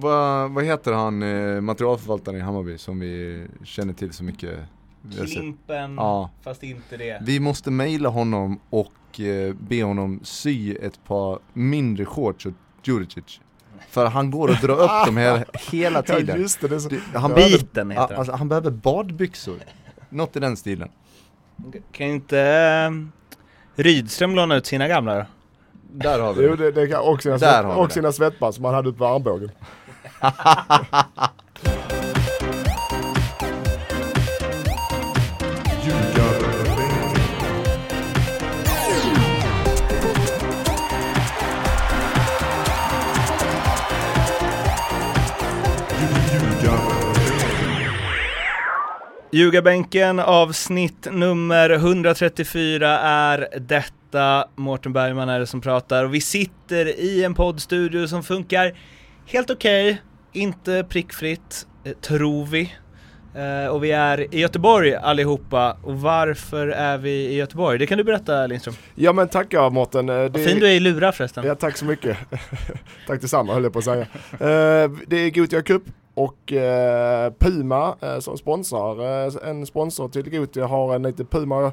Vad, vad heter han, eh, materialförvaltaren i Hammarby som vi känner till så mycket? Klimpen, Ja. fast inte det. Vi måste mejla honom och eh, be honom sy ett par mindre shorts åt Djuricic. För han går och drar upp dem här hela Ja tiden. just det, det är så. Han, Ja, behöver, Biten heter ja, alltså, han behöver badbyxor. Något i den stilen. Kan inte eh, Rydström låna ut sina gamla då? Där har vi Jo, det. det, det kan, och sina, svett, och sina svettband som han hade uppe på armbågen. Ljugarbänken avsnitt nummer 134 är detta. Mårten Bergman är det som pratar och vi sitter i en poddstudio som funkar helt okej, inte prickfritt, eh, tror vi. Eh, och vi är i Göteborg allihopa. Och varför är vi i Göteborg? Det kan du berätta Lindström. Ja men tackar Mårten. Eh, Vad fin du är i lurar förresten. Ja tack så mycket. tack detsamma höll jag på att säga. Det är Gothia Cup och Puma som sponsrar. En sponsor till Gothia har en liten Puma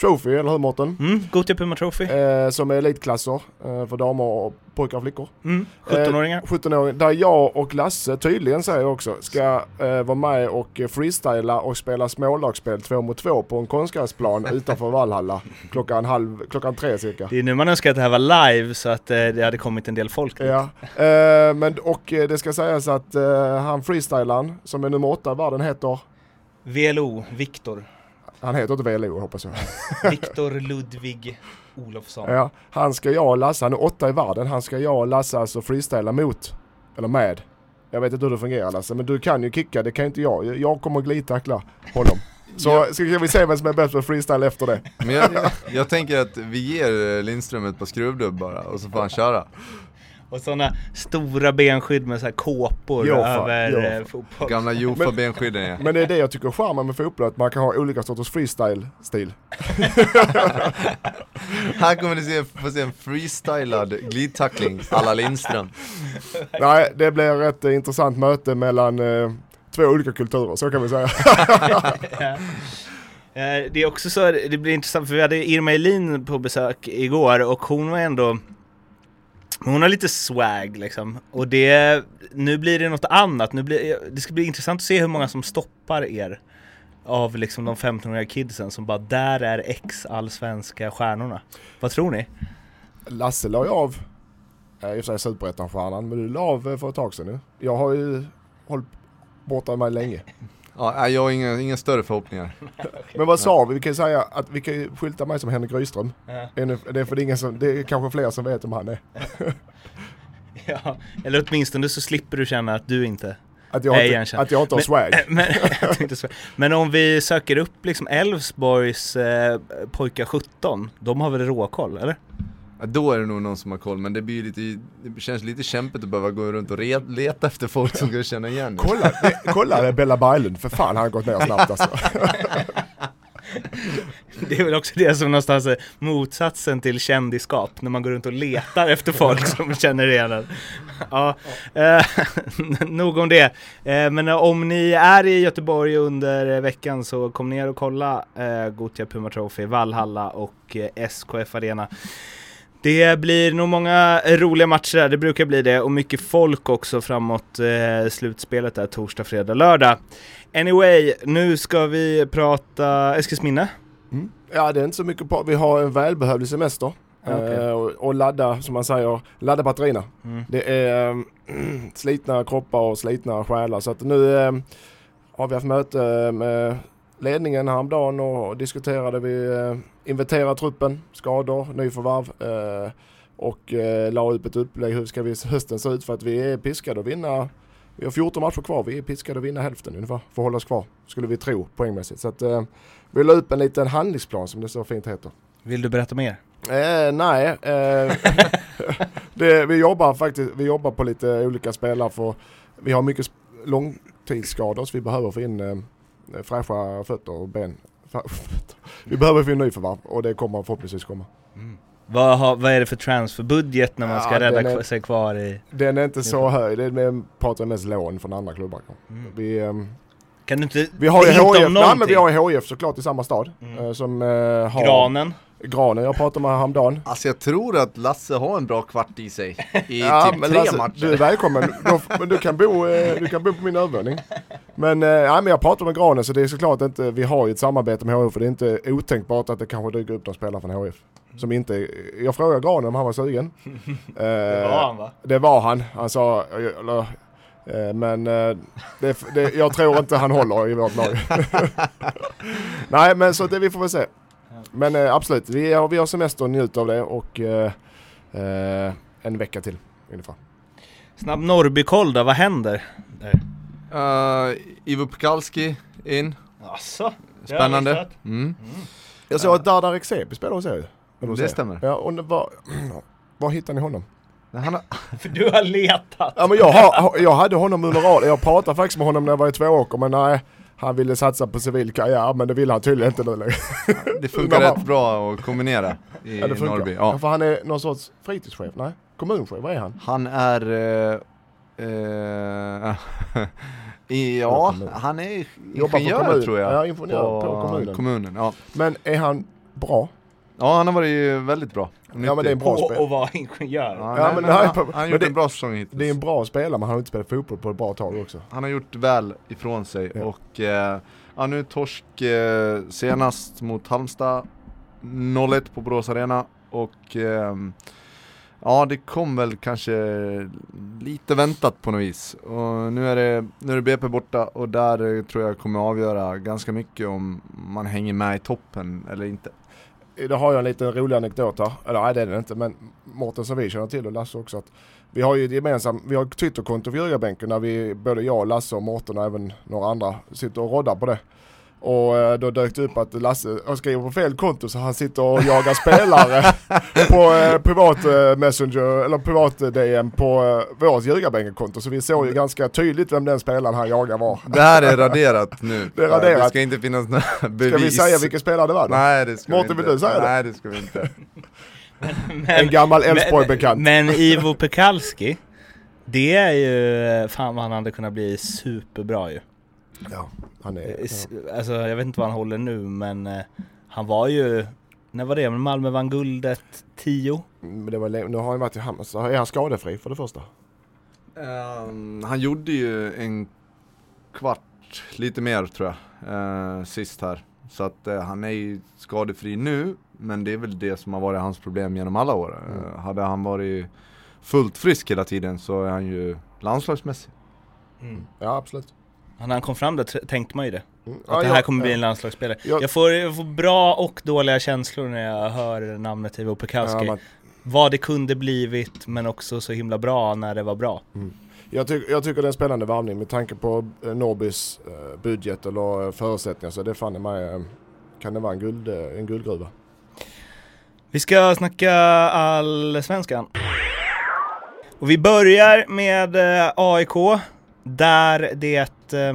Trophy, eller hur Mårten? Mm, Gothia Puma Trophy. Eh, som är elitklasser eh, för damer, och pojkar och flickor. Mm, 17-åringar. 17-åringar, där jag och Lasse tydligen säger också, ska eh, vara med och eh, freestyla och spela smålagsspel två mot två på en konstgräsplan utanför Valhalla klockan, halv, klockan tre cirka. Det är nu man önskar att det här var live så att eh, det hade kommit en del folk dit. Ja, eh, men och eh, det ska sägas att eh, han freestylaren som är nummer åtta i världen heter, VLO, Viktor. Han heter inte VLO hoppas jag. Viktor Ludvig Olofsson. Ja, han ska jag och Lasse, han är åtta i världen, han ska jag och Lasse alltså freestyla mot, eller med. Jag vet inte hur det fungerar Lasse, men du kan ju kicka, det kan inte jag. Jag- kommer glidtackla honom. Så Ja. ska vi se vem som är bäst på freestyle efter det. Men jag, jag, jag tänker att vi ger Lindström ett par skruvdubb bara och så får han köra. Och sådana stora benskydd med så här kåpor Jo, fan, över eh, fotboll. Gamla Jofa benskydden ja. Men det är det jag tycker är charmen med fotboll, att man kan ha olika sorters freestyle-stil. Här kommer ni se, få se en freestylad glidtackling alla Lindström. Nej, det blir ett intressant möte mellan eh, två olika kulturer, så kan vi säga. Eh, Det är också så, det blir intressant för vi hade Irma Elin på besök igår och hon var ändå hon har lite swag liksom och det, nu blir det något annat, nu blir, det ska bli intressant att se hur många som stoppar er av liksom de 15-åriga kidsen som bara där är ex-allsvenska stjärnorna. Vad tror ni? Lasse la ju av, äh, i och för sig superettan-stjärnan, men du la av för ett tag sedan nu. Jag har ju hållit borta mig länge. Ja, jag har inga, inga större förhoppningar. Men vad sa vi? Vi kan ju säga att vi kan skylta mig som Henrik Rydström. Ännu- Det är för det är ingen som, det är kanske fler som vet om han är. Ja, eller åtminstone så slipper du känna att du inte Att jag Nej, inte, att jag inte har Men- swag. men, så. men om vi söker upp liksom Elfsborgs eh, pojkar 17, de har väl råkoll eller? Ja, då är det nog någon som har koll, men det blir lite, det känns lite kämpigt att behöva gå runt och re, leta efter folk som kan känna igen det. Kolla, det, kolla det är Bella Berglund, för fan han har gått ner snabbt alltså. Det är väl också det som någonstans är motsatsen till kändiskap, när man går runt och letar efter folk som känner igen en. Ja, eh, nog om det. Eh, men om ni är i Göteborg under veckan så kom ner och kolla eh, Gothia Puma Trophy, Valhalla och eh, SKF Arena. Det blir nog många roliga matcher där, det brukar bli det, och mycket folk också framåt eh, slutspelet där torsdag, fredag, lördag. Anyway, nu ska vi prata Eskilsminne. Mm. Ja det är inte så mycket på, vi har en välbehövlig semester. Okej. Eh, och, och ladda, som man säger, ladda batterierna. Mm. Det är eh, slitna kroppar och slitna själar. Så att nu eh, har vi haft möte med ledningen häromdagen och diskuterade vi eh, inventera truppen, skador, nyförvärv eh, och eh, la upp ett upplägg hur ska vi hösten se ut för att vi är piskade att vinna. Vi har 14 matcher kvar, vi är piskade att vinna hälften ungefär för att hålla oss kvar, skulle vi tro poängmässigt. Så att eh, vi la upp en liten handlingsplan som det så fint heter. Vill du berätta mer? Eh, nej, eh, det, vi jobbar faktiskt vi jobbar på lite olika spelare för vi har mycket långtidsskador så vi behöver få in eh, fräscha fötter och ben. Vi behöver in nyförvärv och det kommer förhoppningsvis komma. Vad, har, vad är det för transferbudget när man ska Ja, rädda den är- sig kvar i... Den är inte så hög, det är med, pratar mest lån från andra klubbar. Mm. Vi, ehm, Kan du inte vi har ju HIF, nej, men vi har HIF såklart i samma stad. Mm. eh, som eh, har Granen? Granen, jag pratade med häromdagen. Alltså jag tror att Lasse har en bra kvart i sig i Ja, typ men tre Lasse, matcher. Du är välkommen. Du, men du, kan bo, eh, du kan bo på min övervåning. Men, eh, ja, men jag pratar med Granen så det är såklart inte, vi har ju ett samarbete med HIF för det är inte otänkbart att det kanske dyker upp någon spelare från HIF. Som inte, jag frågade Granen om han var sugen. Det Eh, var han va? Det var han. Han sa, eller, men det, det, jag tror inte han håller i vårt lag. Nej men så det, vi får väl se. Men eh, absolut, vi har, vi har semester och njuter av det och eh, eh, en vecka till ungefär. Snabb Norrbykoll då, vad händer? Där. Uh, Ivo Pekalski in, Asså? spännande. Mm. Jag såg att Dardar Eksebi spelar hos er ju. Det er. stämmer. Ja, och var, var hittade ni honom? Han har, För du har letat! Ja men jag, har, jag hade honom under raden, jag pratade faktiskt med honom när jag var i Tvååker men nej. Han ville satsa på civil karriär men det vill han tydligen inte nu längre. det funkar rätt bra att kombinera i Ja det funkar. Norrby. Ja. Ja. för han är någon sorts fritidschef, nej? Kommunchef, vad är han? Han är... eh, eh, ja, han är ingenjör tror jag. Ja, ingenjör på kommunen. kommunen ja. Men är han bra? Ja, han har varit väldigt bra. Ja, men det är en bra Och, spel. och vara ingenjör. Ja, Ja, nej, men men nej, han, han har men gjort det- en bra säsong hittills. Det är en bra spelare men han har inte spelat fotboll på ett bra tag också. Han har gjort väl ifrån sig Ja. och eh, ja, nu torsk eh, senast mot Halmstad 0-1 på Borås Arena och ehm, ja det kom väl kanske lite väntat på något vis och nu är det, nu är det BP borta och där eh, tror jag kommer avgöra ganska mycket om man hänger med i toppen eller inte. Då har jag en liten rolig anekdot här. Eller nej det är det inte men Mårten som vi känner till och Lasse också. Att vi har ju ett gemensamt, vi har ett Twitterkonto för Ljugarbänken där vi, både jag, Lasse och Mårten och även några andra sitter och roddar på det. Och eh, då dök det upp att Lasse har skrivit på fel konto så han sitter och jagar spelare på eh, privat eh, messenger eller privat eh, DM på eh, vårt Ljugarbänken-konto. Så vi såg ju ganska tydligt vem den spelaren han jagar var. Det här är raderat nu. Det är raderat. Det ska inte finnas några bevis. Ska vi säga vilken spelare det var? Då? Nej det ska Mårten, vi vill inte. du säga det? Nej det ska vi inte. En gammal Elfsborg-bekant. Men, men Ivo Pekalski, det är ju, fan vad han hade kunnat bli superbra ju. Ja, han är... Eh, s- Alltså jag vet inte vad han håller nu men eh, han var ju, när var det? Malmö vann guldet 10? Men det var, länge- nu har han varit i Halmstad. Är han skadefri för det första? Ehm, han gjorde ju en kvart, lite mer tror jag, eh, sist här. Så att eh, han är ju skadefri nu, men det är väl det som har varit hans problem genom alla år. Mm. Eh, hade han varit fullt frisk hela tiden så är han ju landslagsmässig. Ja, absolut. När han kom fram där tänkte man ju det. Mm. Att Ja, det här ja, kommer bli ja. en landslagsspelare. Jag- Jag, får, jag får bra och dåliga känslor när jag hör namnet Ivo Pekalski. Ja, man, Vad det kunde blivit men också så himla bra när det var bra. jag, tyck, jag tycker det är en spännande varvning med tanke på eh, Norrbys eh, budget eller eh, förutsättningar så det fan mig kan det vara en, guld, en guldgruva. Vi ska snacka allsvenskan. Och vi börjar med AIK, där det eh,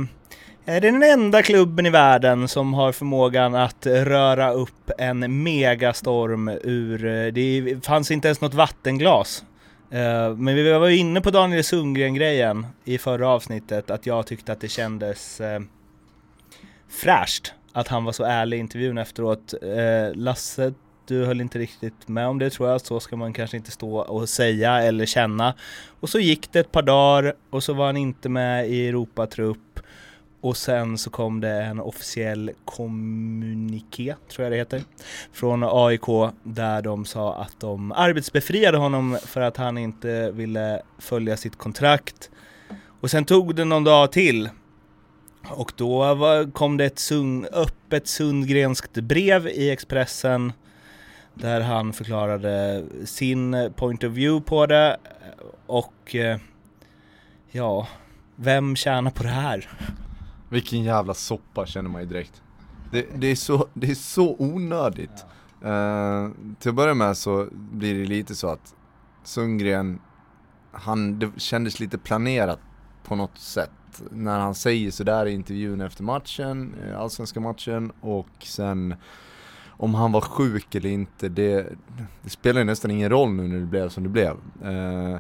är den enda klubben i världen som har förmågan att röra upp en megastorm ur... Eh, det fanns inte ens något vattenglas. Eh, men vi var ju inne på Daniel Sundgren-grejen i förra avsnittet, att jag tyckte att det kändes fräscht att han var så ärlig i intervjun efteråt. Lasse, du höll inte riktigt med om det tror jag, så ska man kanske inte stå och säga eller känna. Och så gick det ett par dagar och så var han inte med i Europatrupp och sen så kom det en officiell kommuniké, tror jag det heter, från AIK där de sa att de arbetsbefriade honom för att han inte ville följa sitt kontrakt. Och sen tog det någon dag till och då var, kom det ett sun, öppet Sundgrenskt brev i Expressen där han förklarade sin point of view på det och eh, ja, vem tjänar på det här? Vilken jävla soppa känner man ju direkt. Det, det, är, så, det är så onödigt. Eh, till att börja med så blir det lite så att Sundgren, han, det kändes lite planerat på något sätt. När han säger sådär i intervjun efter matchen, eh, allsvenska matchen och sen om han var sjuk eller inte, det, det spelar ju nästan ingen roll nu när det blev som det blev. Eh,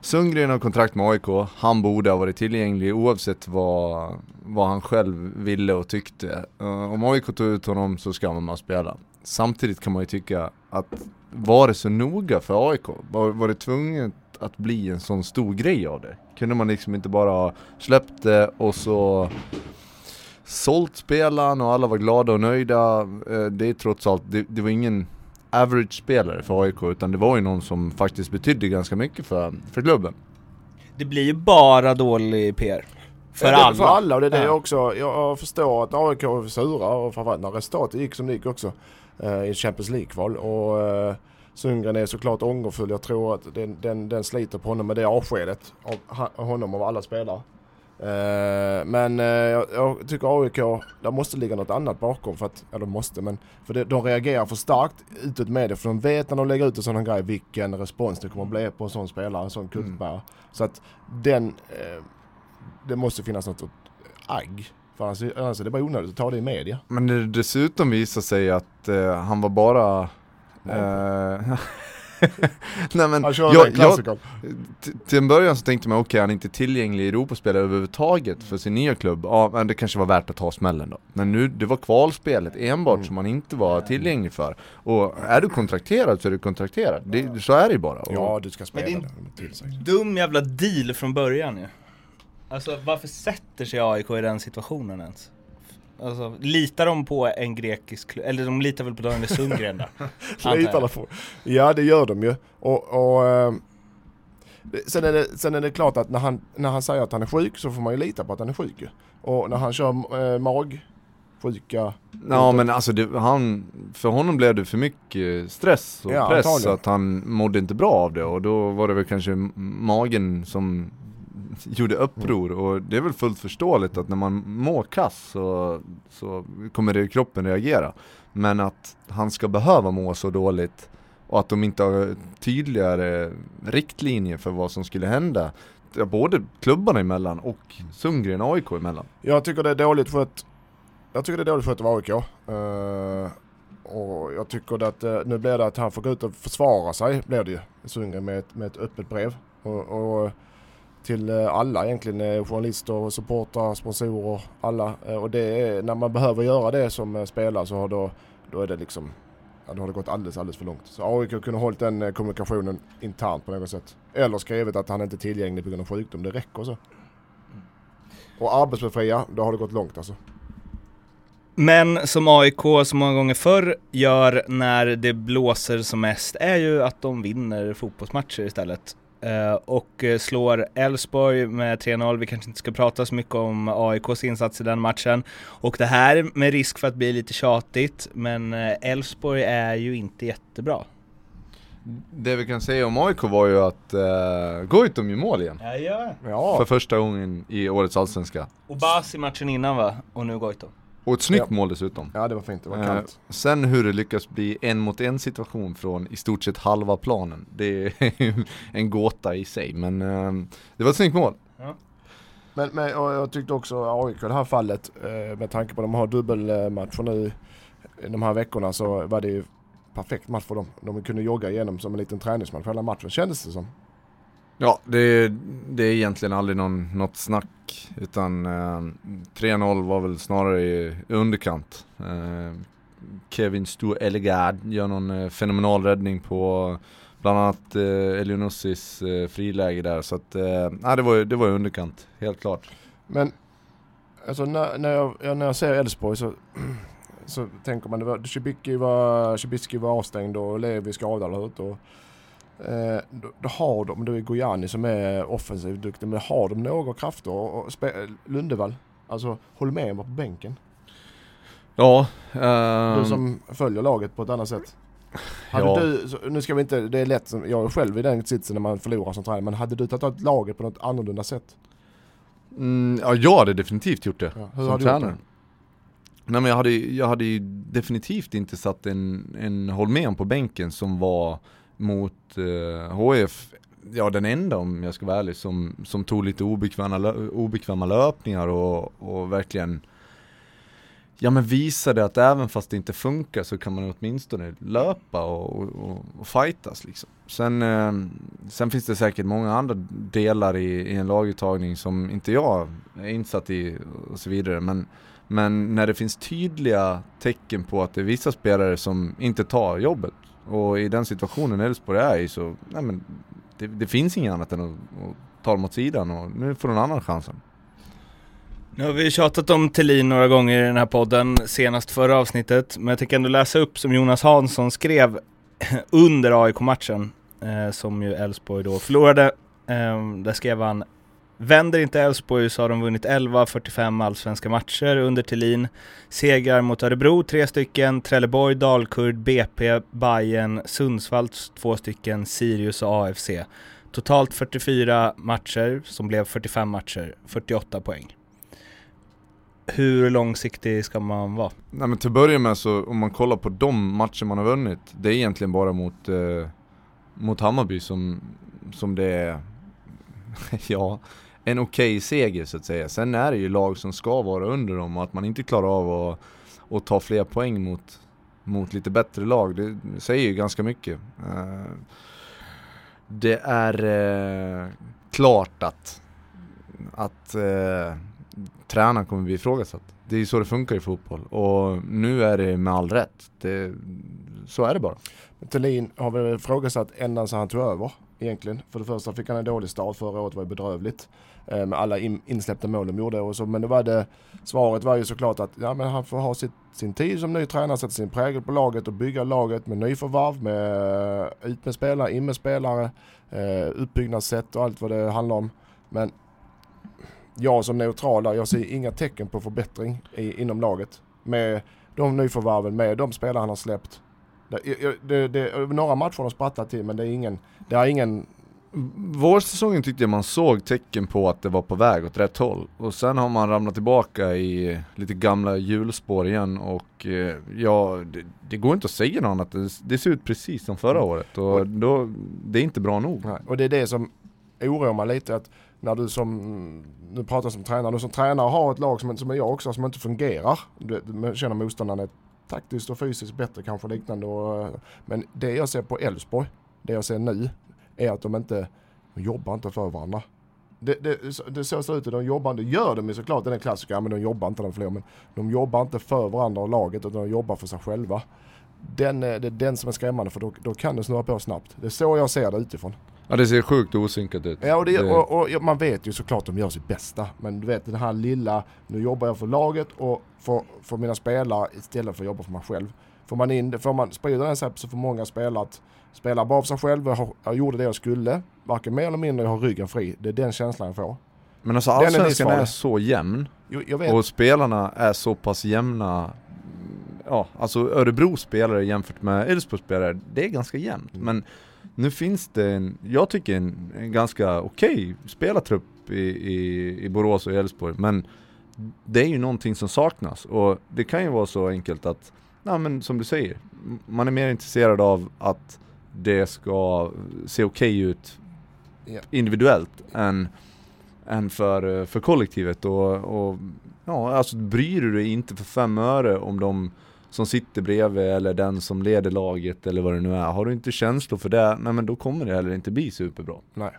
Sundgren har kontrakt med AIK, han borde ha varit tillgänglig oavsett vad, vad han själv ville och tyckte. Eh, om AIK tog ut honom så ska man spela. Samtidigt kan man ju tycka att var det så noga för AIK? Var, var det tvunget att bli en sån stor grej av det? Kunde man liksom inte bara ha släppt det och så sålt spelaren och alla var glada och nöjda. Uh, det är trots allt, det, det var ingen average-spelare för AIK utan det var ju någon som faktiskt betydde ganska mycket för, för klubben. Det blir ju bara dålig PR. För ja, alla. För alla och det är det Ja. jag också, jag förstår att AIK är sura och framförallt när resultatet gick som det gick också eh, i Champions League-kval och eh, Sundgren är såklart ångerfull. Jag tror att den, den, den sliter på honom med det avskedet av honom av alla spelare. Eh, men eh, jag, jag tycker AIK, där måste ligga något annat bakom för att, eller måste men, för det, de reagerar för starkt utåt med det för de vet när de lägger ut en sån grej vilken respons det kommer att bli på en sån spelare, en sån kuttbärare. Så att den, eh, det måste finnas något agg. För annars, annars är det bara onödigt att ta det i media. Men det dessutom visar sig att eh, han var bara eh, Nej men, jag, jag, till en början så tänkte man okej han är inte tillgänglig i Europaspel överhuvudtaget för sin nya klubb. Ja men det kanske var värt att ta smällen då. Men nu, det var kvalspelet enbart Mm. som han inte var tillgänglig för. Och är du kontrakterad så är du kontrakterad. Det, så är det ju bara. Och, Ja, du ska spela är det. de är sig. Dum jävla deal från början ju. Alltså varför sätter sig AIK i den situationen ens? Alltså, litar de på en grekisk klubb? Eller de litar väl på Daniel Sundgren då? Litar på. Ja, det gör de ju. Och, och eh, det- sen, är det, sen är det klart att när han, när han säger att han är sjuk så får man ju lita på att han är sjuk ju. Och när han kör eh, magsjuka, Ja men alltså det, han, för honom blev det för mycket stress och Ja, press så att han mådde inte bra av det och då var det väl kanske magen som gjorde uppror och det är väl fullt förståeligt att när man mår kass så, så kommer det kroppen reagera. Men att han ska behöva må så dåligt och att de inte har tydligare riktlinjer för vad som skulle hända. Både klubbarna emellan och Sundgren och AIK emellan. Jag tycker det är dåligt skött. Jag tycker det är dåligt skött av AIK. Uh, eh, och jag tycker att uh, nu blir det att han får gå ut och försvara sig, blir det ju. Sundgren med ett, med ett öppet brev. Och, och till eh, alla egentligen, eh, journalister, supportrar, sponsorer, alla. Eh, och det är, när man behöver göra det som spelare så har då, då är det liksom Ja, då har det gått alldeles, alldeles för långt. Så AIK kunde hållit den kommunikationen internt på något sätt. Eller skrivit att han inte är tillgänglig på grund av sjukdom. Det räcker så. Och arbetsbefria, då har det gått långt alltså. Men som AIK så många gånger förr gör när det blåser som mest är ju att de vinner fotbollsmatcher istället. Eh, och eh, slår Elfsborg med 3-0. Vi kanske inte ska prata så mycket om AIKs insats i den matchen. Och det här med risk för att bli lite tjatigt, men eh, Elfsborg är ju inte jättebra. Det vi kan säga om AIK var ju att uh, Goitom gör mål igen. Ja, ja. Ja, För första gången i årets allsvenska. Och Basi matchen innan va? Och nu Goitom. Och ett snyggt Ja. mål dessutom. ja det var fint. Det var Eh, kallt. sen hur det lyckas bli en mot en situation från i stort sett halva planen. Det är ju en gåta i sig men eh, det var ett snyggt mål. Men, men och jag tyckte också AIK i det här fallet, eh, med tanke på att de har dubbelmatcher nu i de här veckorna så var det ju perfekt match för dem. De kunde jogga igenom som en liten träningsmatch hela matchen kändes det som. Ja, det, det är egentligen aldrig någon, något snack utan eh, 3-0 var väl snarare i underkant. Eh, Kevin Stor Elegard gör någon eh, fenomenal räddning på bland annat eh, Elionossis eh, friläge där så att eh, det var ju det var i underkant, helt klart. Men alltså när, när, jag, när jag ser Elfsborg så, så tänker man, det var, Cibicki var, Cibicki var avstängd och Levi skadad eller hur? Eh, då, då har de, då är Gojani som är offensivt duktig, men har de några krafter? Och, spe, Lundevall, alltså Holmén var på bänken. Ja, Du ehm, som följer laget på ett annat sätt. Hade Ja. du, nu ska vi inte, det är lätt, som- jag är själv i den sitsen när man förlorar som tränare, men hade du tagit laget på något annorlunda sätt? mm, ja, jag hade definitivt gjort det. Ja, hur som hade du gjort tränare. Nej men jag hade, jag hade ju definitivt inte satt en, en Holmén på bänken som var mot eh, HF, ja den enda om jag ska vara ärlig, som, som tog lite obekväma, obekväma löpningar och, och verkligen ja men visade att även fast det inte funkar så kan man åtminstone löpa och, och, och fightas liksom. Sen, eh, sen finns det säkert många andra delar i, i en laguttagning som inte jag är insatt i och så vidare. Men, men när det finns tydliga tecken på att det är vissa spelare som inte tar jobbet och i den situationen Elfsborg är i så, nej men det, det finns inget annat än att, att ta dem åt sidan och nu får någon annan chansen. Nu har vi tjatat om Thelin några gånger i den här podden, senast förra avsnittet, men jag tänker ändå läsa upp som Jonas Hansson skrev under AIK-matchen, eh, som ju Elfsborg då förlorade. Eh, där skrev han Vänder inte Elfsborg så har de vunnit 11-45 allsvenska matcher under Thelin. Segrar mot Örebro tre stycken, Trelleborg, Dalkurd, BP, Bayern, Sundsvall två stycken, Sirius och AFC. Totalt 44 matcher som blev 45 matcher, 48 poäng. Hur långsiktig ska man vara? Nej men till att börja med så om man kollar på de matcher man har vunnit, det är egentligen bara mot, eh, mot Hammarby som, som det är, ja, en okej okay seger så att säga. Sen är det ju lag som ska vara under dem och att man inte klarar av att, att ta fler poäng mot, mot lite bättre lag, det säger ju ganska mycket. Eh, det är eh, klart att, att eh, tränaren kommer bli ifrågasatt. Det är ju så det funkar i fotboll och nu är det med all rätt. Det, så är det bara. Thelin har väl ifrågasatt ända sedan han tog över egentligen. För det första fick han en dålig start förra året, var ju bedrövligt. Eh, med alla in, insläppta mål de gjorde och så. Men då var det, svaret var ju såklart att ja, men han får ha sitt, sin tid som ny tränare, sätta sin prägel på laget och bygga laget med nyförvarv, med eh, ut med spelare, in med spelare, eh, uppbyggnadssätt och allt vad det handlar om. Men jag som neutral där, jag ser inga tecken på förbättring i, inom laget. Med de nyförvärven, med de spelare han har släppt. Det, det, det, några matcher har de sprattlat till men det är ingen, det är ingen Vårsäsongen tyckte jag man såg tecken på att det var på väg åt rätt håll. Och sen har man ramlat tillbaka i lite gamla hjulspår igen och eh, ja, det, det, går inte att säga något annat. Det, det ser ut precis som förra året och då, det är inte bra nog. Nej. Och det är det som oroar mig lite att när du som, nu pratar som tränare, du som tränare har ett lag som, som jag också som inte fungerar. Du, du känner motståndarna taktiskt och fysiskt bättre kanske liknande. Och, men det jag ser på Elfsborg, det jag ser nu, är att de inte de jobbar inte för varandra. Det, det, det så ser ut, de jobbar, det gör de ju såklart, det är den klassiska, men de jobbar inte de fler, men de jobbar inte för varandra och laget utan de jobbar för sig själva. Den, det är den som är skrämmande för då, då kan det snurra på snabbt. Det är så jag ser det utifrån. Ja det ser sjukt osynkat ut. Ja och, det, och, och, man vet ju såklart att de gör sitt bästa. Men du vet den här lilla, nu jobbar jag för laget och för, för mina spelare istället för att jobba för mig själv. Får man in, får man sprida den så får många spela att spela bara för sig själv, jag, jag gjorde det jag skulle, varken mer eller mindre, jag har ryggen fri. Det är den känslan jag får. Men alltså allsvenskan är, är så jämn jo, och spelarna är så pass jämna Ja, alltså Örebro spelare jämfört med Elfsborg spelare, det är ganska jämnt. Mm. Men nu finns det en, jag tycker en, en ganska okej okay spelartrupp i, i, i Borås och Elfsborg. Men det är ju någonting som saknas och det kan ju vara så enkelt att, ja men som du säger, man är mer intresserad av att det ska se okej okay ut individuellt än, än för, för kollektivet och, och ja, alltså bryr du dig inte för fem öre om de som sitter bredvid eller den som leder laget eller vad det nu är. Har du inte känslor för det, nej men då kommer det heller inte bli superbra. Nej.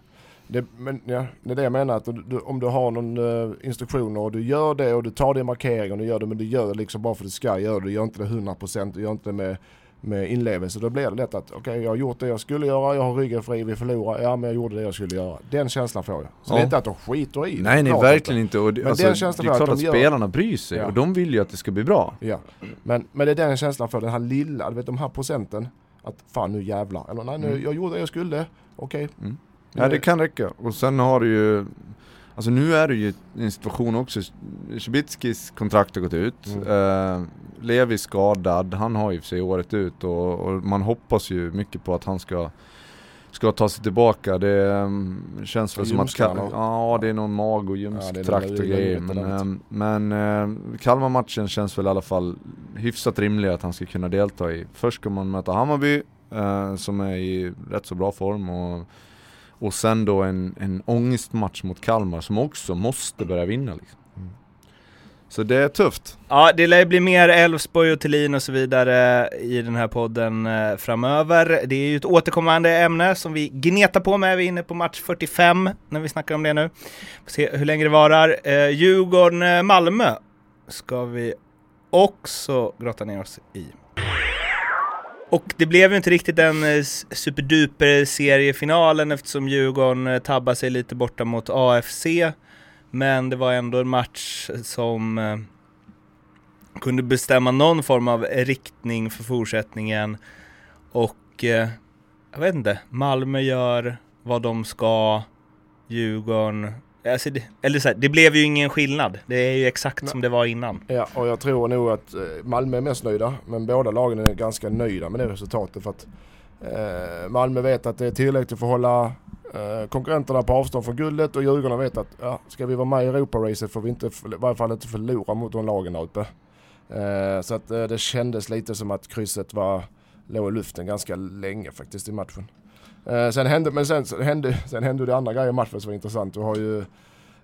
Det, men, ja, det är det jag menar, att du, om du har någon uh, instruktioner och du gör det och du tar din markering och du gör det men du gör det liksom bara för att du ska göra det. Du gör inte det 100%, du gör inte det med, med inlevelse. Då blir det lätt att okej okay, jag har gjort det jag skulle göra, jag har ryggen fri, vi förlorar, ja men jag gjorde det jag skulle göra. Den känslan får jag. Så ja. det är inte att de skiter i Nej nej verkligen inte. Och det, men alltså, den känslan det är klart att, att gör... spelarna bryr sig ja. och de vill ju att det ska bli bra. Ja. Men, men det är den känslan för den här lilla, du vet de här procenten. Att fan nu jävlar. Eller nej nu, mm. jag gjorde det jag skulle, okej. Okay. Mm. Ja det kan räcka. Och sen har du ju Alltså nu är det ju en situation också, Cibicskis kontrakt har gått ut. Mm. Uh, Levi skadad, han har ju för sig året ut och, och, man hoppas ju mycket på att han ska ska ta sig tillbaka. Det um, känns väl som att ja, det är någon mag och ljumsktrakt ja, och grejer. Men, um, men uh, Kalmar-matchen känns väl i alla fall hyfsat rimlig att han ska kunna delta i. Först ska man möta Hammarby uh, som är i rätt så bra form och och sen då en, en ångestmatch mot Kalmar som också måste börja vinna. Liksom. Mm. Så det är tufft. Ja, det lär bli mer Elfsborg och Thelin och så vidare i den här podden eh, framöver. Det är ju ett återkommande ämne som vi gnetar på med. Vi är inne på match 45 när vi snackar om det nu. Får se hur länge det varar. Eh, Djurgården-Malmö ska vi också grotta ner oss i. Och det blev ju inte riktigt den eh, superduper seriefinalen eftersom Djurgården eh, tabbade sig lite borta mot AFC. Men det var ändå en match som eh, kunde bestämma någon form av riktning för fortsättningen. Och jag vet inte, Malmö gör vad de ska, Djurgården Alltså det, eller så här, det blev ju ingen skillnad. Det är ju exakt Nej. som det var innan. Ja, och jag tror nog att eh, Malmö är mest nöjda. Men båda lagen är ganska nöjda med det resultatet. För att eh, Malmö vet att det är tillräckligt för att hålla eh, konkurrenterna på avstånd från guldet. Och Djurgården vet att ja, ska vi vara med i Europa-racet får vi inte, i varje fall inte förlora mot de lagen där uppe. Eh, så att eh, det kändes lite som att krysset var, låg i luften ganska länge faktiskt i matchen. Eh, sen hände, men sen, sen, hände, sen hände det andra grejer i matchen som var intressant. Du har ju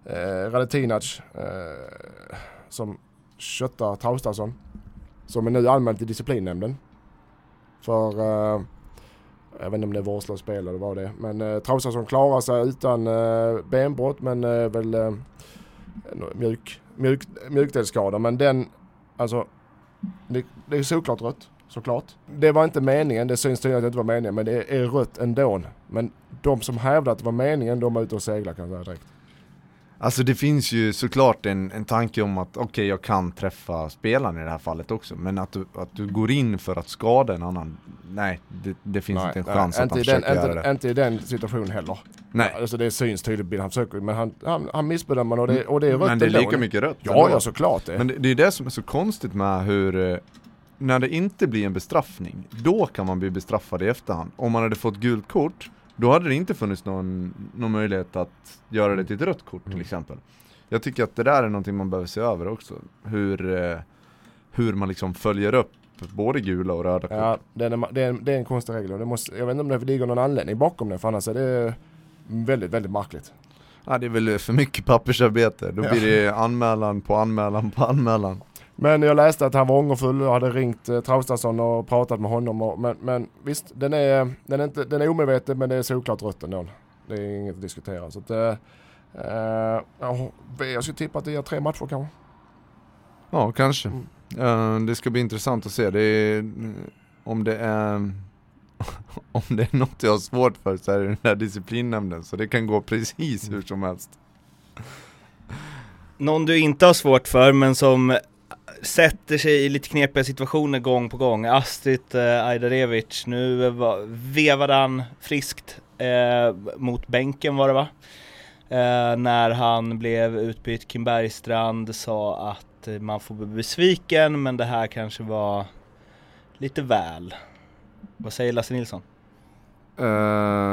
eh, Radetinac eh, som köttar Traustason. Som är nu anmäld till disciplinnämnden. För, eh, jag vet inte om det är vårdslöst spel eller vad det är. Men eh, Traustason klarar sig utan eh, benbrott men eh, väl eh, mjuk, mjuk, mjukdelsskada. Men den, alltså, det, det är såklart rött såklart. Det var inte meningen, det syns tydligt att det inte var meningen, men det är rött ändå. Men de som hävdar att det var meningen, de är ute och seglar kan jag säga direkt. Alltså det finns ju såklart en, en tanke om att okej okay, jag kan träffa spelaren i det här fallet också Men att du, att du går in för att skada en annan Nej det, det finns nej, inte en chans nej, att han försöker den, göra inte, det Inte i den situationen heller Nej Alltså det syns tydligt han försöker men han, han, han missbedömer och det, och det är rött Men det är lika mycket rött Ja ja såklart det Men det, det är det som är så konstigt med hur eh, när det inte blir en bestraffning, då kan man bli bestraffad i efterhand. Om man hade fått gult kort, då hade det inte funnits någon, någon möjlighet att göra det till ett rött kort till mm. exempel. Jag tycker att det där är någonting man behöver se över också. Hur, eh, hur man liksom följer upp både gula och röda kort. Ja, det är, det är, en, det är en konstig regel. Det måste, jag vet inte om det ligger någon anledning bakom det, för annars är det väldigt, väldigt märkligt. Ja, det är väl för mycket pappersarbete. Då blir det anmälan på anmälan på anmälan. Men jag läste att han var ångerfull och hade ringt eh, Traustason och pratat med honom. Och, men, men visst, den är, den, är inte, den är omedveten men det är såklart rött ändå. Det är inget att diskutera. Så att, eh, eh, jag skulle tippa att det är tre matcher kanske. Ja, kanske. Mm. Uh, det ska bli intressant att se. Det är, om det är om det är något jag har svårt för så är det den där disciplinnämnden. Så det kan gå precis hur som helst. Någon du inte har svårt för men som sätter sig i lite knepiga situationer gång på gång. Astrid eh, Ajdarevic, nu vevade han friskt eh, mot bänken var det va? Eh, när han blev utbytt, Kim Bergstrand sa att man får bli besviken men det här kanske var lite väl. Vad säger Lasse Nilsson? Uh,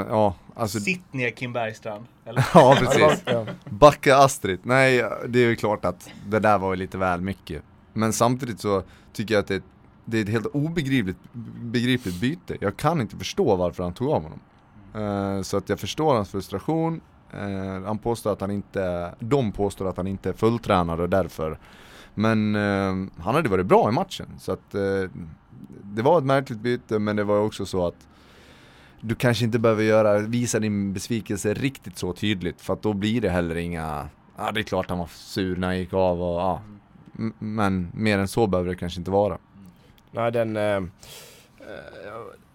ja, alltså... Sitt ner Kim Bergstrand. Eller? ja, precis. Backa Astrid. Nej, det är ju klart att det där var lite väl mycket. Men samtidigt så tycker jag att det, det är ett helt obegripligt begripligt byte. Jag kan inte förstå varför han tog av honom. Uh, så att jag förstår hans frustration. Uh, han påstår att han inte, de påstår att han inte är fulltränad och därför. Men uh, han hade varit bra i matchen. Så att det var ett märkligt byte men det var också så att du kanske inte behöver göra, visa din besvikelse riktigt så tydligt för att då blir det heller inga, ja det är klart han var sur när han gick av och ja, mm men mer än så behöver det kanske inte vara. Nej, den... Eh, eh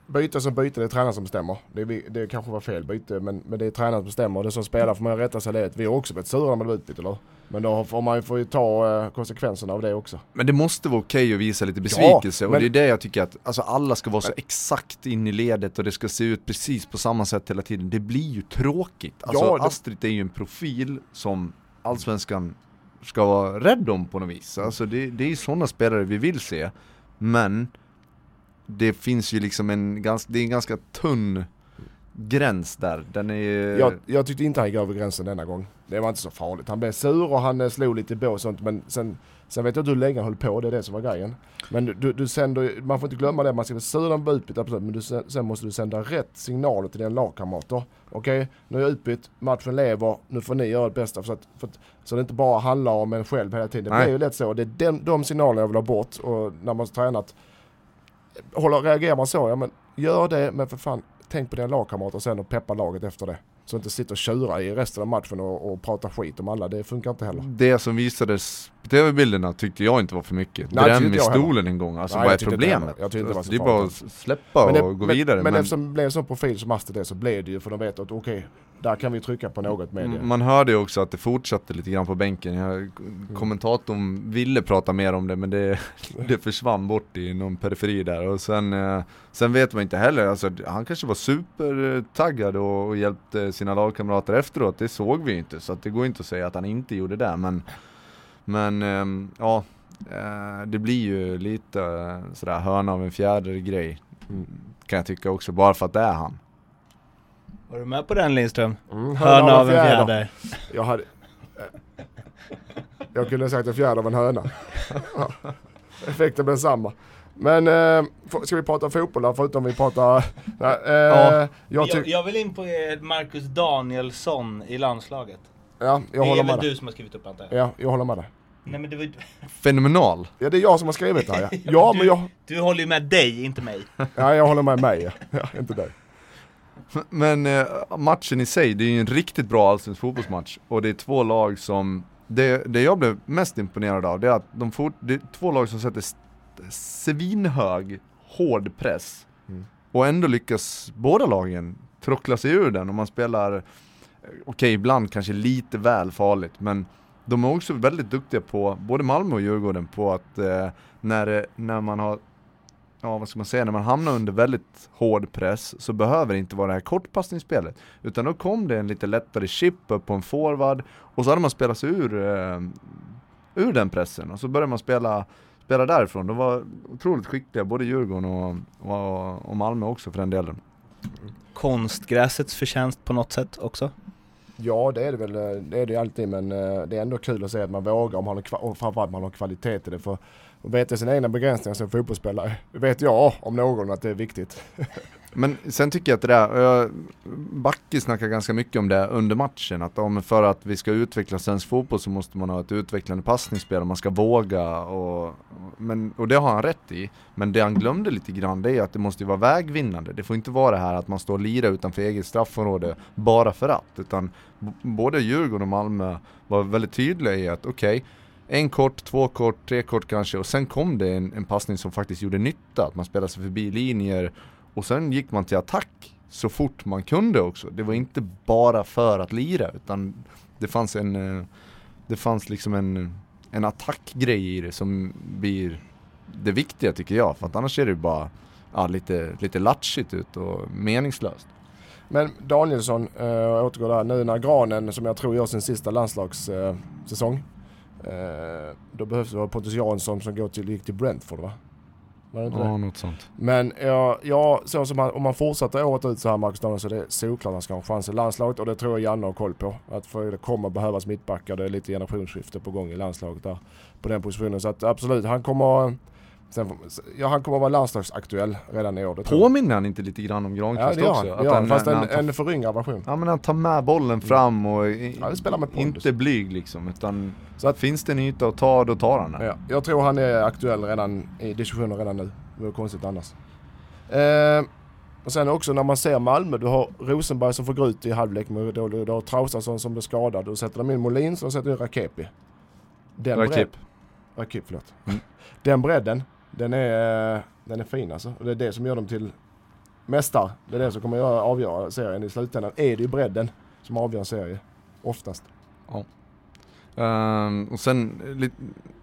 byte som byte, det är tränaren som bestämmer. Det, det kanske var fel byte, men, men det är tränaren som bestämmer. Det som spelar får man rätta sig det. Vi har också blivit sura när man utbyte, eller Men då får man får ju ta eh, konsekvenserna av det också. Men det måste vara okej okay att visa lite besvikelse. Ja, men, och det är det jag tycker att alltså, alla ska vara så exakt in i ledet och det ska se ut precis på samma sätt hela tiden. Det blir ju tråkigt. Alltså ja, det... Astrid är ju en profil som Allsvenskan ska vara rädd om på något vis. Alltså det, det är sådana spelare vi vill se. Men det finns ju liksom en ganska, det är en ganska tunn gräns där. Den är ju... Jag, jag tyckte inte han gick över gränsen denna gång. Det var inte så farligt. Han blev sur och han eh, slog lite på bås och sånt men sen, sen vet jag inte hur länge han höll på, det är det som var grejen. Men du, du sänder, man får inte glömma det, man ska vara sur och utbytt absolut men du, sen måste du sända rätt signaler till dina lagkamrater. Okej, okay, nu är jag utbytt, matchen lever, nu får ni göra det bästa för att, för att, så det inte bara handlar om en själv hela tiden. Det blir ju lätt så, det är den, de signalerna jag vill ha bort och när man har tränat, håller, reagerar man så, ja men gör det men för fan tänk på dina lagkamrater sen och peppa laget efter det. Så inte sitta och tjura i resten av matchen och, och prata skit om alla, det funkar inte heller. Det som visades på tv-bilderna tyckte jag inte var för mycket. Dräm i stolen en gång, alltså Nej, vad är problemet? Jag tyckte det var så Det är bara att släppa det, och gå men, vidare. Men, men eftersom det blev en sån profil som Aster det så blev det ju för de vet att okej, okay, där kan vi trycka på något med det. Man hörde ju också att det fortsatte lite grann på bänken. Jag, mm. kommentatorn ville prata mer om det men det, det försvann bort i någon periferi där och sen, eh, sen vet man inte heller, alltså, han kanske var supertaggad och, och hjälpte sina lagkamrater efteråt, det såg vi inte så att det går inte att säga att han inte gjorde det men men ehm, ja, eh, det blir ju lite sådär hörna av en fjäder grej mm, kan jag tycka också, bara för att det är han. Var du med på den Lindström? Mm, hörna av en fjäder. Jag hade... Jag kunde sagt en fjäder av en höna. Effekten blev samma. Men eh, ska vi prata fotboll då, förutom vi pratar... Nej, eh, ja. jag, jag, jag, vill in på Marcus Danielsson i landslaget. Ja, jag håller med Det är väl du som har skrivit upp jag? Ja, jag håller med dig. Nej men det var Fenomenal! Ja det är jag som har skrivit det här ja. ja du, men jag... Du håller ju med dig, inte mig. Ja, jag håller med mig ja, inte dig. Men eh, matchen i sig, det är ju en riktigt bra allsvensk fotbollsmatch. Och det är två lag som det, det jag blev mest imponerad av det är att de fort, det är två lag som sätter svinhög, hård press. Mm. och ändå lyckas båda lagen trockla sig ur den. Och man spelar okej okay, ibland kanske lite väl farligt men de är också väldigt duktiga på, både Malmö och Djurgården, på att eh, när, när man har ja vad ska man säga, när man hamnar under väldigt hård press så behöver det inte vara det här kortpassningsspelet. Utan då kom det en lite lättare chip upp på en forward och så hade man spelat sig ur, eh, ur den pressen och så började man spela, spela därifrån. De var otroligt skickliga, både Djurgården och, och, och Malmö också för den delen. Konstgräsets förtjänst på något sätt också? Ja det är det väl, eh, det är det alltid men eh, det är ändå kul att se att man vågar om man har, och framförallt man har kvalitet i det. För att veta sina egna begränsningar som fotbollsspelare vet jag om någon att det är viktigt. Men sen tycker jag att det där, Backe snackar ganska mycket om det under matchen, att om för att vi ska utveckla svensk fotboll så måste man ha ett utvecklande passningsspel och man ska våga och, men, och det har han rätt i. Men det han glömde lite grann det är att det måste vara vägvinnande. Det får inte vara det här att man står och lirar utanför eget straffområde bara för att, utan både Djurgården och Malmö var väldigt tydliga i att okej, okay, en kort, två kort, tre kort kanske och sen kom det en, en passning som faktiskt gjorde nytta. Att man spelade sig förbi linjer och sen gick man till attack så fort man kunde också. Det var inte bara för att lira utan det fanns en eh, Det fanns liksom en, en attackgrej i det som blir det viktiga tycker jag. För att annars ser det bara ja, lite, lite latchigt ut och meningslöst. Men Danielsson, eh, jag återgår där, nu när Granen som jag tror gör sin sista landslagssäsong. Eh, då behövs det Pontus Jansson som går till, gick till Brentford va? Var det inte ja, det? något sånt. Men ja, ja så som han, om man fortsätter året ut så här Marcus Danielsson så är det solklart att han ska ha en chans i landslaget och det tror jag Janne har koll på. Att för det kommer behövas mittbackar, det är lite generationsskifte på gång i landslaget där på den positionen. Så att absolut, han kommer Sen, ja, han kommer vara landslagsaktuell redan i år. Påminner han inte lite grann om Granqvist ja, också? Ja, att han, fast en, tar, en föryngrad version. Ja men han tar med bollen fram och ja, inte blyg liksom. Utan så att, finns det en yta att ta, då tar han den. Ja, jag tror han är aktuell redan i diskussionen redan nu. Det vore konstigt annars. Eh, och sen också när man ser Malmö, du har Rosenberg som får gå ut i halvlek, du, du, du har Traustason som blir skadad, du sätter de in Molin, så sätter du Rakepi. Den Rakip. Rakip, förlåt. Mm. Den bredden, den är, den är fin alltså. Och det är det som gör dem till mästare. Det är det som kommer att avgöra serien i slutändan. Är det ju bredden som avgör en serie. Oftast. Ja. Um, och sen,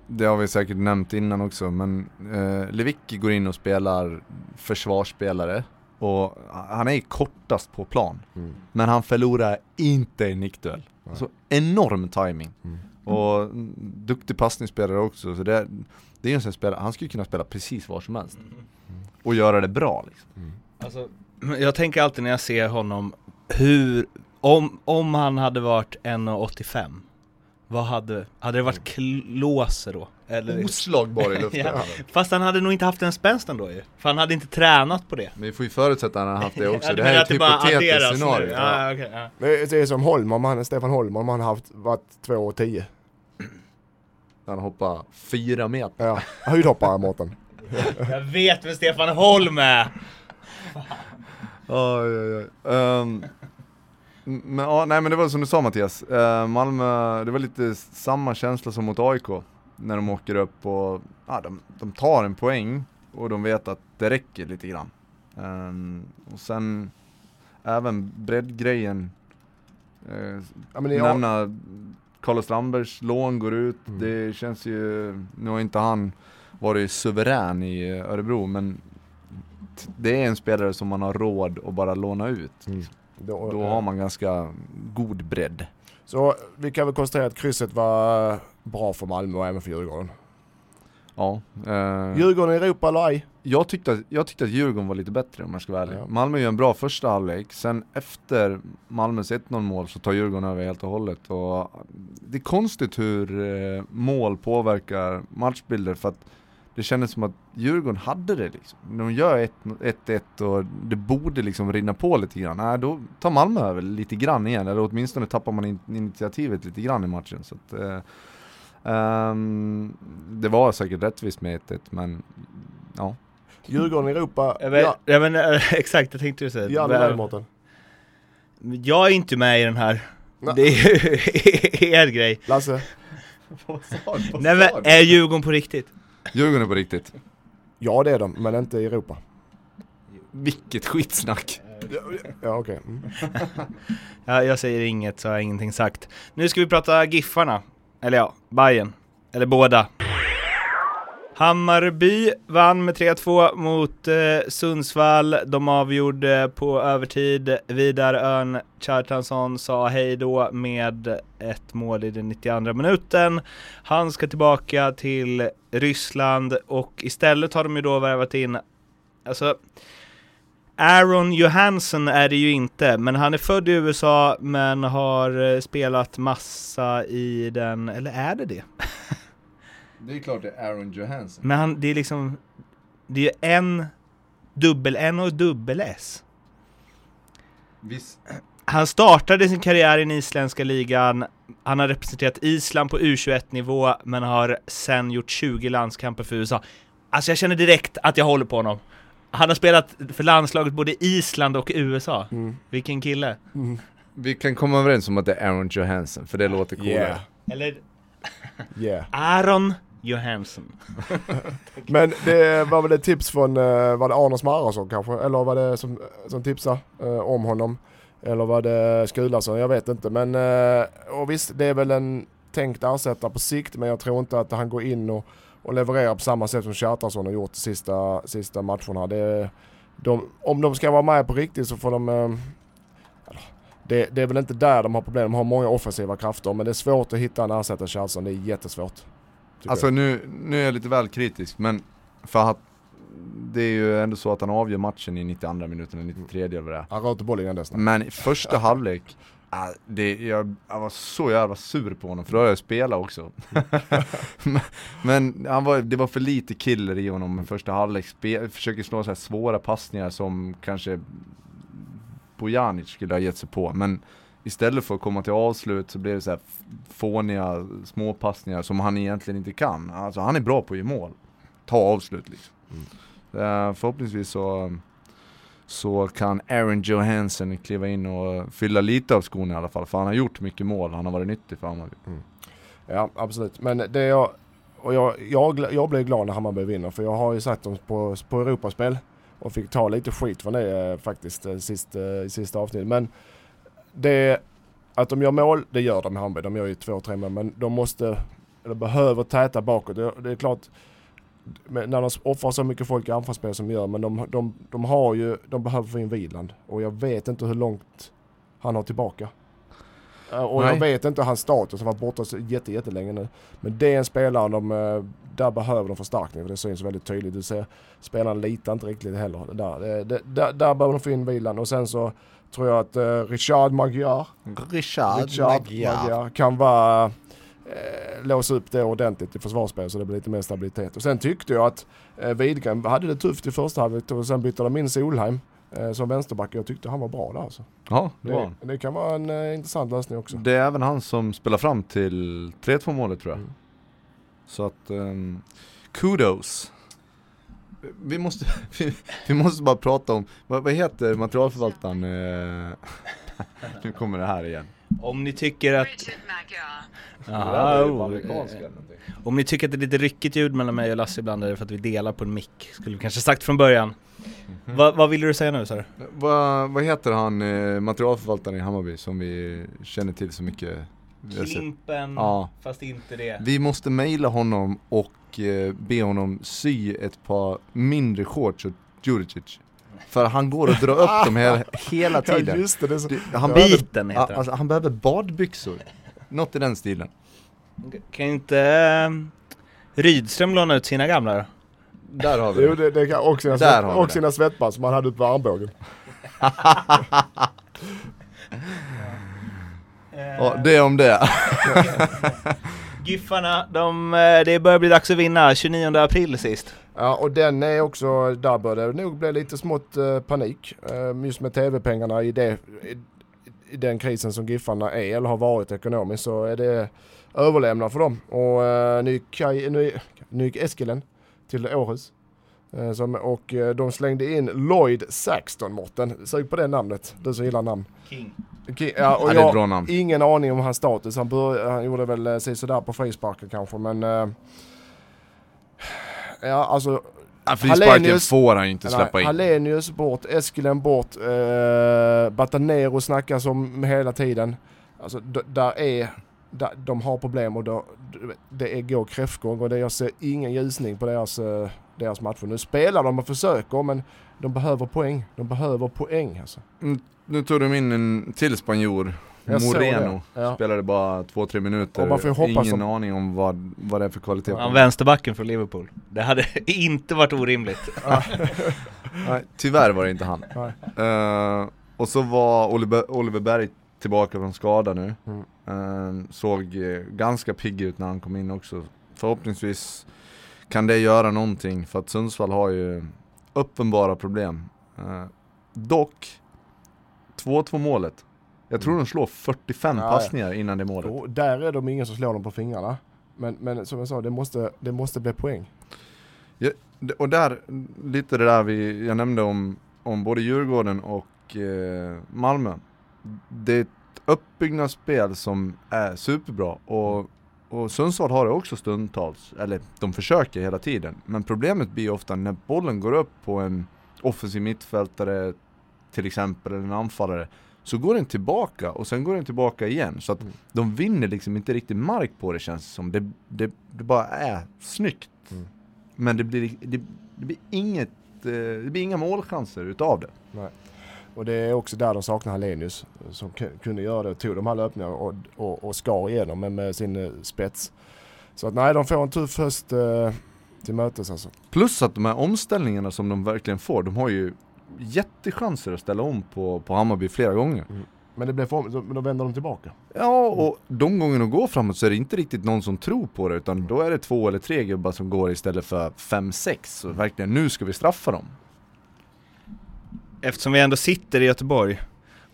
det har vi säkert nämnt innan också, men uh, Lewicki går in och spelar försvarsspelare. Och han är kortast på plan. Mm. Men han förlorar inte en nickduell. Alltså enorm timing. Mm. Och duktig passningsspelare också. Så det, det är en sån spelare, han skulle kunna spela precis var som helst. Mm. Och göra det bra liksom. Mm. Alltså, Jag tänker alltid när jag ser honom, hur, om, om han hade varit 1,85 Vad hade, hade det varit klåse då? Eller? Oslagbar i luften. Ja. Fast han hade nog inte haft den spänsten då ju, för han hade inte tränat på det Men vi får ju förutsätta att han har haft det också. Det här är ett bara hypotetiskt scenario. Ja, okej, ja. Det är som Holm, om han, Stefan Holm, om han har haft, varit 2,10. Han hoppar fyra meter. Ja, höjdhoppare Mårten. Jag vet vem Stefan Holm är! Oj, oj, oj. Ehm, men, ja, nej men det var som du sa Mattias, Eh, Malmö, det var lite samma känsla som mot AIK när de åker upp och ja, de, de tar en poäng och de vet att det räcker lite grann. Ehm, och sen även breddgrejen, uh, Ja, nämna Carlos Strandbergs lån går ut, Mm. det känns ju, nu har inte han varit suverän i Örebro men det är en spelare som man har råd att bara låna ut. Mm. då, Då har man ganska god bredd. Så vi kan väl konstatera att krysset var bra för Malmö och även för Djurgården. Ja. Eh, Djurgården i Europa eller ej? Jag, tyckte, att- jag tyckte att Djurgården var lite bättre om jag ska vara ärlig. Ja. Malmö gör en bra första halvlek, sen efter Malmös 1-0 mål så tar Djurgården över helt och hållet. Och det är konstigt hur eh, mål påverkar matchbilder för att det kändes som att Djurgården hade det liksom. De gör 1 1-1 och det borde liksom rinna på lite grann. Nej, då tar Malmö över lite grann igen, eller åtminstone tappar man in initiativet lite grann i matchen. Så att, eh, ehm, det var säkert rättvist med 1-1 men ja. Djurgården i Europa? Jag, vet, Ja, jag men, exakt, jag tänkte ju säga ja det är det, Mårten. Jag är inte med i den här Nej. Det är ju er grej Lasse? Nej men, är Djurgården på riktigt? Djurgården är på riktigt. Ja det är de, men inte i Europa. Vilket skitsnack. Ja okej. Mm. Ja, jag säger inget så har jag ingenting sagt. Nu ska vi prata Giffarna. Eller ja, Bayern. Eller båda. Hammarby vann med 3-2 mot eh, Sundsvall. De avgjorde på övertid. Vidar Örn Kjartansson sa hej då med ett mål i den 92 minuten. Han ska tillbaka till Ryssland och istället har de ju då värvat in, alltså Aaron Johansson är det ju inte, men han är född i USA men har eh, spelat massa i den, eller är det det? Det är klart det är Aaron Johansson. Men han, det är liksom, det är en dubbel N och dubbel S. Visst. Han startade sin karriär i den isländska ligan, han har representerat Island på U21-nivå, men har sen gjort 20 landskamper för USA. Alltså jag känner direkt att jag håller på honom. Han har spelat för landslaget både i Island och USA. Mm. Vilken kille. Mm. Vi kan komma överens om att det är Aaron Johansson, för det låter coolare. Yeah. Eller Yeah. Aaron Johansson. Men det var väl ett tips från, eh, var det Arnos Marason kanske? Eller var det som, som tipsade eh, om honom? Eller var det Skulason? Jag vet inte. Men eh, och visst, det är väl en tänkt ersättare på sikt. Men jag tror inte att han går in och, och levererar på samma sätt som Kjartansson har gjort de sista, sista matcherna. Det, de, om de ska vara med på riktigt så får de... Eh, det, det är väl inte där de har problem. De har många offensiva krafter. Men det är svårt att hitta en ersättare Kjartansson. Det är jättesvårt. Alltså nu, nu är jag lite väl kritisk, men för att det är ju ändå så att han avgör matchen i 92 minuten eller 93 eller vad det är. Han rörde bollen innan dess. Men i första halvlek, äh, det, jag, jag var så jävla sur på honom för då har jag spelat också. men men han var, det var för lite killer i honom i första halvlek, Spe, försöker slå så här svåra passningar som kanske Bojanic skulle ha gett sig på. Men istället för att komma till avslut så blir det så här fåniga småpassningar som han egentligen inte kan. Alltså han är bra på att ge mål. Ta avslut liksom. Eh, förhoppningsvis så så kan Aaron Johansson kliva in och fylla lite av skon i alla fall. För han har gjort mycket mål, han har varit nyttig för Hammarby. Ja, absolut. Men det jag, och jag, jag, jag blev glad när Hammarby vinner för jag har ju satt dem på, på Europaspel och fick ta lite skit från det eh, faktiskt eh, sist, i sista avsnittet. Men det, att de gör mål, det gör de i Hammarby. De gör ju två, tre mål. Men de måste, eller behöver täta bakåt. Det, det är klart, när de offrar så mycket folk i anfallsspel som gör, men de, de, de har ju, de behöver få in Wieland. Och jag vet inte hur långt han har tillbaka. Eh, Och Nej. jag vet inte hans status, han har varit borta så jätte, jättelänge nu. Men det är en spelare de, eh, där behöver de förstärkning för det syns väldigt tydligt. Du ser, spelarna litar inte riktigt heller. Där, det, det, där, där behöver de få in vilan och sen så tror jag att uh, Richard Magyar, Richard, Richard Magyar kan vara eh, låsa upp det ordentligt i försvarsspel så det blir lite mer stabilitet. Och sen tyckte jag att eh, Widgren hade det tufft i första halvlek och sen bytte de in Solheim eh, som vänsterback. Jag tyckte han var bra där alltså. Ja, det var han. Det, det kan vara en eh, intressant lösning också. Det är även han som spelar fram till 3-2 målet tror jag. Mm. Så att, ehm, kudos. Vi måste, vi, vi måste bara prata om, vad, vad heter materialförvaltaren? Eh, nu kommer det här igen. Om ni tycker att... Aha, oh. Om ni tycker att det är lite ryckigt ljud mellan mig och Lasse ibland är det för att vi delar på en mick. Skulle vi kanske sagt från början. Mhm. Va, vad ville du säga nu du? Vad, vad heter han, eh, materialförvaltaren i Hammarby som vi känner till så mycket? Klimpen, Ja. fast inte det. Vi måste mejla honom och eh, be honom sy ett par mindre shorts åt Djuricic. För han går och drar upp dem hela, hela Ja tiden. just det, det är så, Det- Han, Ja, behöver, Biten ja, heter den. alltså, han behöver badbyxor. Något i den stilen. Kan inte eh, Rydström låna ut sina gamla då? Där har vi Jo, det. det, det kan, och sina, Där svett, och det. sina svettband som han hade ut på armbågen. Ja, det om det. Giffarna, de, eh, det börjar bli dags att vinna 29 april sist. Ja, och den är också, där bör det nog bli lite smått eh, panik. Eh, just med tv-pengarna i, det, i, i den krisen som Giffarna är eller har varit ekonomiskt så är det överlämnat för dem. Och eh, nu, gick Kai, nu, nu gick Eskilän till Århus. Eh, som, och de slängde in Lloyd Saxton, Morten. Sug på det namnet, du som gillar namn. King. Ja, och Ja, det är ett jag, bra namn. ingen aning om hans status. Han, bör, han gjorde väl eh, sådär på frisparken kanske men... Eh, ja alltså... Ja, Frisparken Hallenius- får han ju inte släppa nej, in. Hallenius bort, Eskilén bort, eh, Batanero snackas om hela tiden. Alltså där är... Där, de har problem och då, det är går kräftgång och det, jag ser ingen ljusning på deras, deras matcher. Nu spelar de och försöker men de behöver poäng. De behöver poäng alltså. Nu tog de in en till spanjor, Jag Moreno. Ja. Spelade bara 2-3 minuter. Och man får hoppas Ingen som- aning om vad, vad det är för kvalitet på honom. vänsterbacken från Liverpool. Det hade inte varit orimligt. Tyvärr var det inte han. Eh, och så var Oliver, Oliver Berg tillbaka från skada nu. Mm. Eh, såg eh, ganska pigg ut när han kom in också. Förhoppningsvis kan det göra någonting för att Sundsvall har ju uppenbara problem. Eh, dock, 2-2 målet. Jag tror de slår 45 Mm. Ja, ja. passningar innan det målet. Och där är de ingen som slår dem på fingrarna. Men, men som jag sa, det måste, det måste bli poäng. Det- Och där, lite det där vi, jag nämnde om, om både Djurgården och eh, Malmö. Det är ett uppbyggnadsspel som är superbra och, och Sundsvall har det också stundtals, eller de försöker hela tiden. Men problemet blir ofta när bollen går upp på en offensiv mittfältare till exempel, eller en anfallare, så går den tillbaka och sen går den tillbaka igen. Så att Mm. de vinner liksom inte riktigt mark på det känns som. Det, det, det bara är snyggt. Mm. Men det blir, det, det blir inget, eh, det blir inga målchanser utav det. Och det är också där de saknar Hallenius som ku- kunde göra det. Tog de här löpningarna och, och, och skar igenom med, med sin eh, spets. Så att nej, de får en tuff höst eh, till mötes alltså. Plus att de här omställningarna som de verkligen får, de har ju jättechanser att ställa om på, på Hammarby flera gånger. Men det blev för, då, då vänder de tillbaka. Ja, och de gånger de går framåt så är det inte riktigt någon som tror på det, utan då är det två eller tre gubbar som går istället för fem, sex. Så verkligen, nu ska vi straffa dem. Eftersom vi ändå sitter i Göteborg,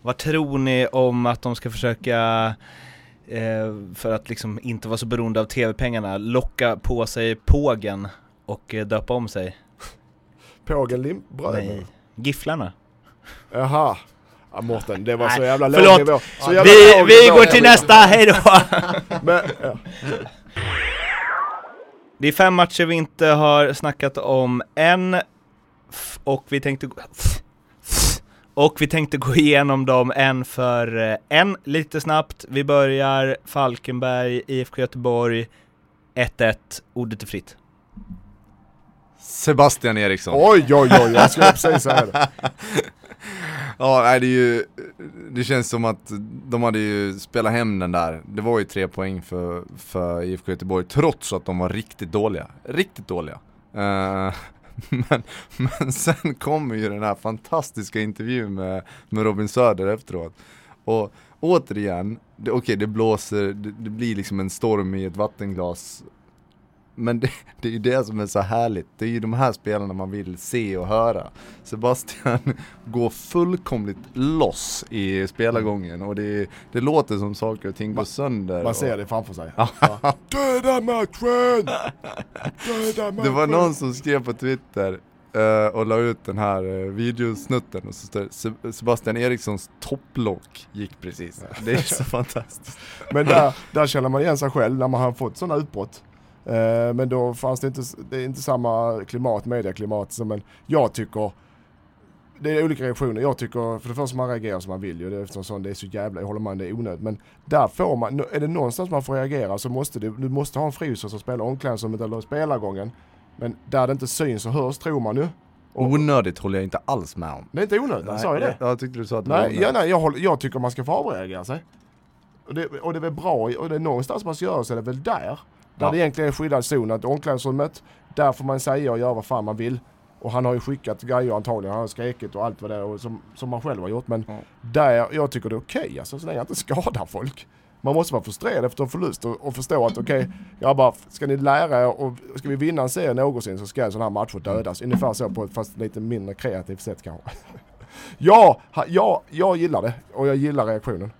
vad tror ni om att de ska försöka, eh, för att liksom inte vara så beroende av tv-pengarna, locka på sig pågen och eh, döpa om sig? Pågen Limbröd? Nej, Gifflarna. Jaha. Ja, Mårten, det var så Nej, jävla låg förlåt. nivå. Så jävla Vi, låg vi nivå. går till nästa, hejdå! Men, ja. Det är fem matcher vi inte har snackat om än, och vi tänkte och vi tänkte gå igenom dem en för eh, en lite snabbt. Vi börjar Falkenberg, IFK Göteborg, 1-1, ordet är fritt. Sebastian Eriksson. Oj, oj, oj, jag skulle precis säga det. Ja, nej, det är ju, det känns som att de hade ju spelat hem den där. Det var ju tre poäng för, för IFK Göteborg, trots att de var riktigt dåliga. Riktigt dåliga. Uh, men, men sen kommer ju den här fantastiska intervjun med, med Robin Söder efteråt. Och återigen, okej okay, det blåser, det, det, blir liksom en storm i ett vattenglas men det, det, är ju det som är så härligt. Det är ju de här spelarna man vill se och höra. Sebastian går fullkomligt loss i spelargången och det, det låter som saker och ting går sönder. Man ser och... det framför sig. Döda matchen! Döda matchen! Det var någon som skrev på Twitter Uh, och la ut den här uh, videosnutten och så står det Sebastian Erikssons topplock gick precis. Det är så fantastiskt. Men där, där känner man igen sig själv när man har fått sådana utbrott. Eh, men då fanns det inte, det är inte samma klimat, medieklimat. Men jag tycker, det är olika reaktioner. Jag tycker, för det första man reagerar som man vill ju. Det, eftersom det är så jävla, jag håller med det är onödigt. Men där får man, är det någonstans man får reagera så måste det, du måste ha en frysare som spelar omklädningsrummet eller spelargången. Men där det inte syns och hörs tror man ju. Och, onödigt håller jag inte alls med om. Det är inte onödigt, nej, sa jag det? Jag tyckte du sa att det nej, var onödigt. Ja, nej, jag, håller, jag tycker man ska få avreagera sig. Och det, och det är väl bra, och det är någonstans man ska göra så är det väl där. Där ja. det egentligen är skyddad zon, att omklädningsrummet, där får man säga och göra vad fan man vill. Och han har ju skickat grejer antagligen, han har skrikit och allt vad det är som, som man själv har gjort. Men ja. där, jag tycker det är okej okay, alltså så länge jag inte skadar folk. Man måste vara frustrerad efter en förlust och, och förstå att okej, okay, grabbar, ska ni lära er och ska vi vinna en serie någonsin så ska sådana här matcher dödas. Ungefär så på ett fast lite mindre kreativt sätt kanske. ja, ja, jag gillar det och jag gillar reaktionen.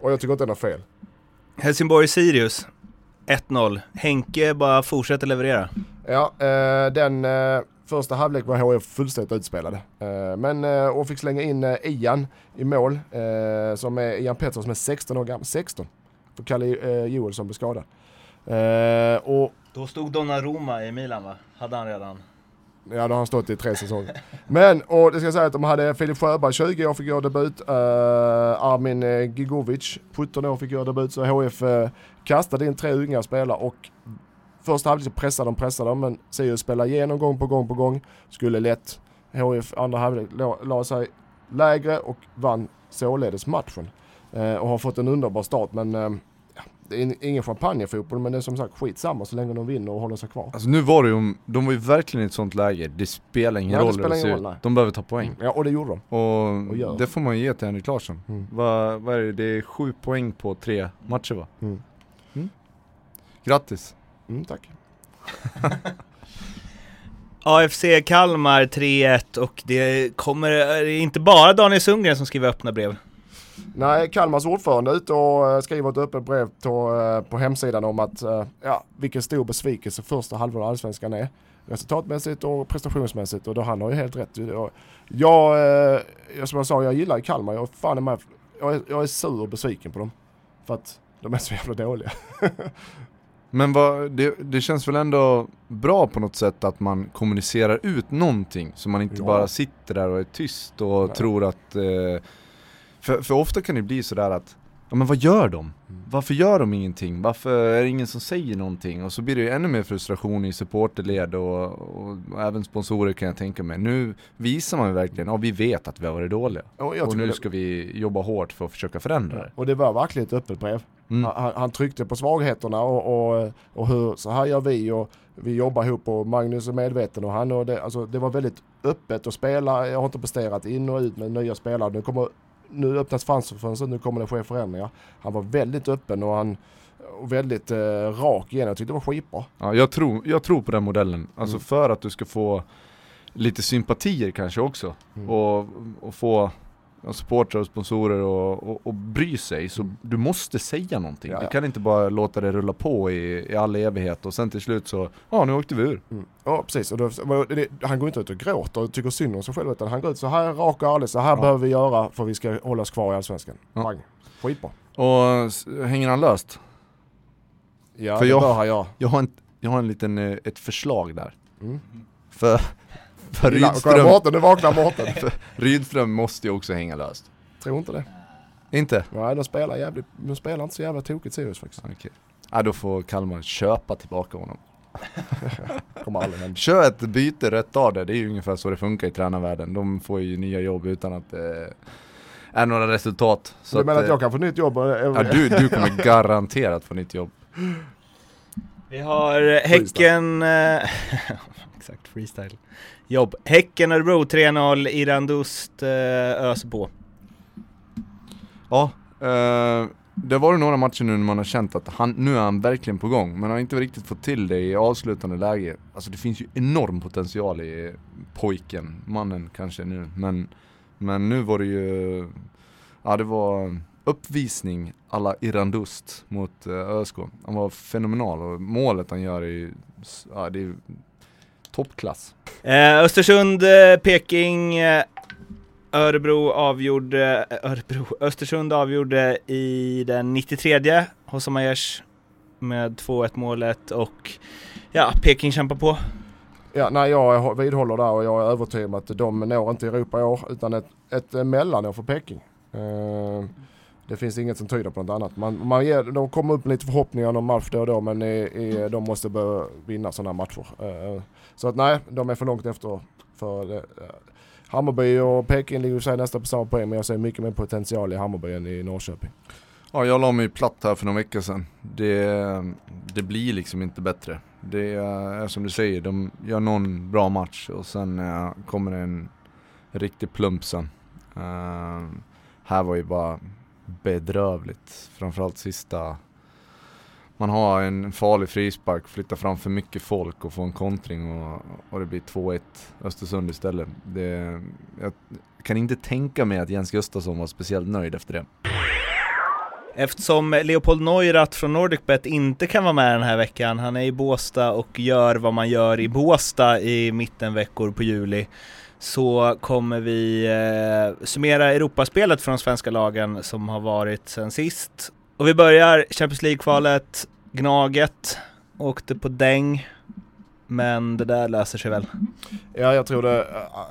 Och jag tycker inte det är något fel. Helsingborg-Sirius, 1-0. Henke bara fortsätter leverera. Ja, eh, den eh, första halvlek var HIF fullständigt utspelade. Eh, men, eh, och fick slänga in eh, Ian i mål, eh, som är Ian Pettersson som är 16 år gammal. 16! För Kalle eh, Joelsson blev skadad. och Då stod Donnarumma i Milan va? Hade han redan? Ja, då har han stått i tre säsonger. Men, och det ska jag säga att de hade Filip Sjöberg, 20 år, fick göra debut. Uh, Armin eh, Gigovic, 17 år, fick göra debut. Så HF uh, eh, kastade in tre unga spelare och första halvlek så pressade de, pressade de, men Sirius spelade igenom gång på gång på gång. Skulle lätt. HF andra halvlek la sig lägre och vann således matchen. Uh, och har fått en underbar start, men uh, det är ingen champagnefotboll men det är som sagt skitsamma så länge de vinner och håller sig kvar. Alltså nu var det ju, de var ju verkligen i ett sånt läge, det spelar ingen nej, roll hur det ser ut. De behöver ta poäng. Ja och det gjorde de. Och, och det får man ju ge till Henrik Larsson. Mm. Vad va är det, det är sju poäng på tre matcher va? Mm. Mm. Grattis! Mm, tack. AFC Kalmar 3-1 och det kommer, det är inte bara Daniel Sundgren som skriver öppna brev. Nej, Kalmars ordförande ute och eh, skriver ett öppet brev på, eh, på hemsidan om att eh, ja, vilken stor besvikelse första halvan av allsvenskan är. Resultatmässigt och prestationsmässigt och då han har ju helt rätt. Jag, jag, som jag sa, jag gillar Kalmar. Jag, fan är med, jag, är, jag är sur och besviken på dem. För att de är så jävla dåliga. Men vad, det, det, känns väl ändå bra på något sätt att man kommunicerar ut någonting så man inte ja. bara sitter där och är tyst och Nej. tror att eh, för, för ofta kan det bli sådär att, ja men vad gör de? Mm. Varför gör de ingenting? Varför är det ingen som säger någonting? Och så blir det ju ännu mer frustration i supporterled och, och, och även sponsorer kan jag tänka mig. Nu visar man ju verkligen, ja vi vet att vi har varit dåliga. Och, och nu ska vi jobba hårt för att försöka förändra det. Och det var verkligen ett öppet brev. Mm. Han, han, tryckte på svagheterna och, och, och hur, så här gör vi och vi jobbar ihop och Magnus är medveten och han och det, alltså det var väldigt öppet att spela. Jag har inte presterat in och ut med nya spelare. Nu kommer nu öppnas fönstret, nu kommer det ske förändringar. Han var väldigt öppen och han och väldigt eh, rak igen. Jag tyckte det var skitbra. Ja, jag tror, jag tror på den modellen. Alltså mm. för att du ska få lite sympatier kanske också. Mm. Och, och få supportrar och sponsorer och, och, och bry sig. Så mm. du måste säga någonting. Ja, Du kan inte bara låta det rulla på i, i all evighet och sen till slut så, ja nu åkte vi ur. Mm. Ja precis, och då, det, han går inte ut och gråter och tycker synd om sig själv utan han går ut så här rak och ärlig, så här ja. behöver vi göra för att vi ska hålla oss kvar i Allsvenskan. Ja. Bang. Skitbra. Och hänger han löst? Ja för det jag, bör han göra. Jag har en, jag har en liten, eh, ett förslag där. Mm. För för Rydström, Mårten, nu vaknar Mårten. Rydström måste ju också hänga löst. Tror inte det. Inte? Nej, de spelar, jävligt, de spelar inte så jävla tokigt Sirius faktiskt. Okay. Ja, då får Kalmar köpa tillbaka honom. Kommer aldrig hända. Kör ett byte rätt av det, det är ju ungefär så det funkar i tränarvärlden. De får ju nya jobb utan att det är några resultat. Så du menar att eh, jag kan få nytt jobb? Ja, du, du kommer garanterat få nytt jobb. Vi har Häcken... eh, Exakt, freestyle. Jobb. Häcken Örebro 3-0, Irandust eh, öser på. Ja, eh, det var det några matcher nu när man har känt att han, nu är han verkligen på gång, men har inte riktigt fått till det i avslutande läge. Alltså det finns ju enorm potential i pojken, mannen kanske nu, men, men nu var det ju, ja det var uppvisning alla Irandust mot eh, ÖSK. Han var fenomenal och målet han gör är ju, ja det är ju toppklass. Eh, Östersund, eh, Peking, eh, Örebro avgjorde, eh, Örebro, Östersund avgjorde i den 93 hos Amajers med 2-1 målet och ja, Peking kämpar på. Ja, nej, jag vidhåller där och jag är övertygad om att de når inte Europa i år utan ett, ett mellanår för Peking. Eh, det finns inget som tyder på något annat. Man, man ger, de kommer upp med lite förhoppningar om match då och då men i, i, de måste börja vinna sådana matcher. Eh, så att nej, de är för långt efter. För, eh, Hammarby och Peking ligger i sig nästan på samma poäng men jag ser mycket mer potential i Hammarby än i Norrköping. Ja, jag la mig platt här för några veckor sedan. Det, det blir liksom inte bättre. Det är som du säger, de gör någon bra match och sen uh, kommer det en riktig plump sen. Uh, här var ju bara bedrövligt, framförallt sista man har en farlig frispark, flyttar fram för mycket folk och får en kontring och, och det blir 2-1 Östersund istället. Det, jag kan inte tänka mig att Jens Gustafsson var speciellt nöjd efter det. Eftersom Leopold Neurath från NordicBet inte kan vara med den här veckan, han är i Båsta och gör vad man gör i Båsta i mittenveckor på juli, så kommer vi eh, summera Europaspelet från de svenska lagen som har varit sen sist. Och vi börjar Champions League-kvalet, Gnaget åkte på däng, men det där löser sig väl? Ja, jag tror det.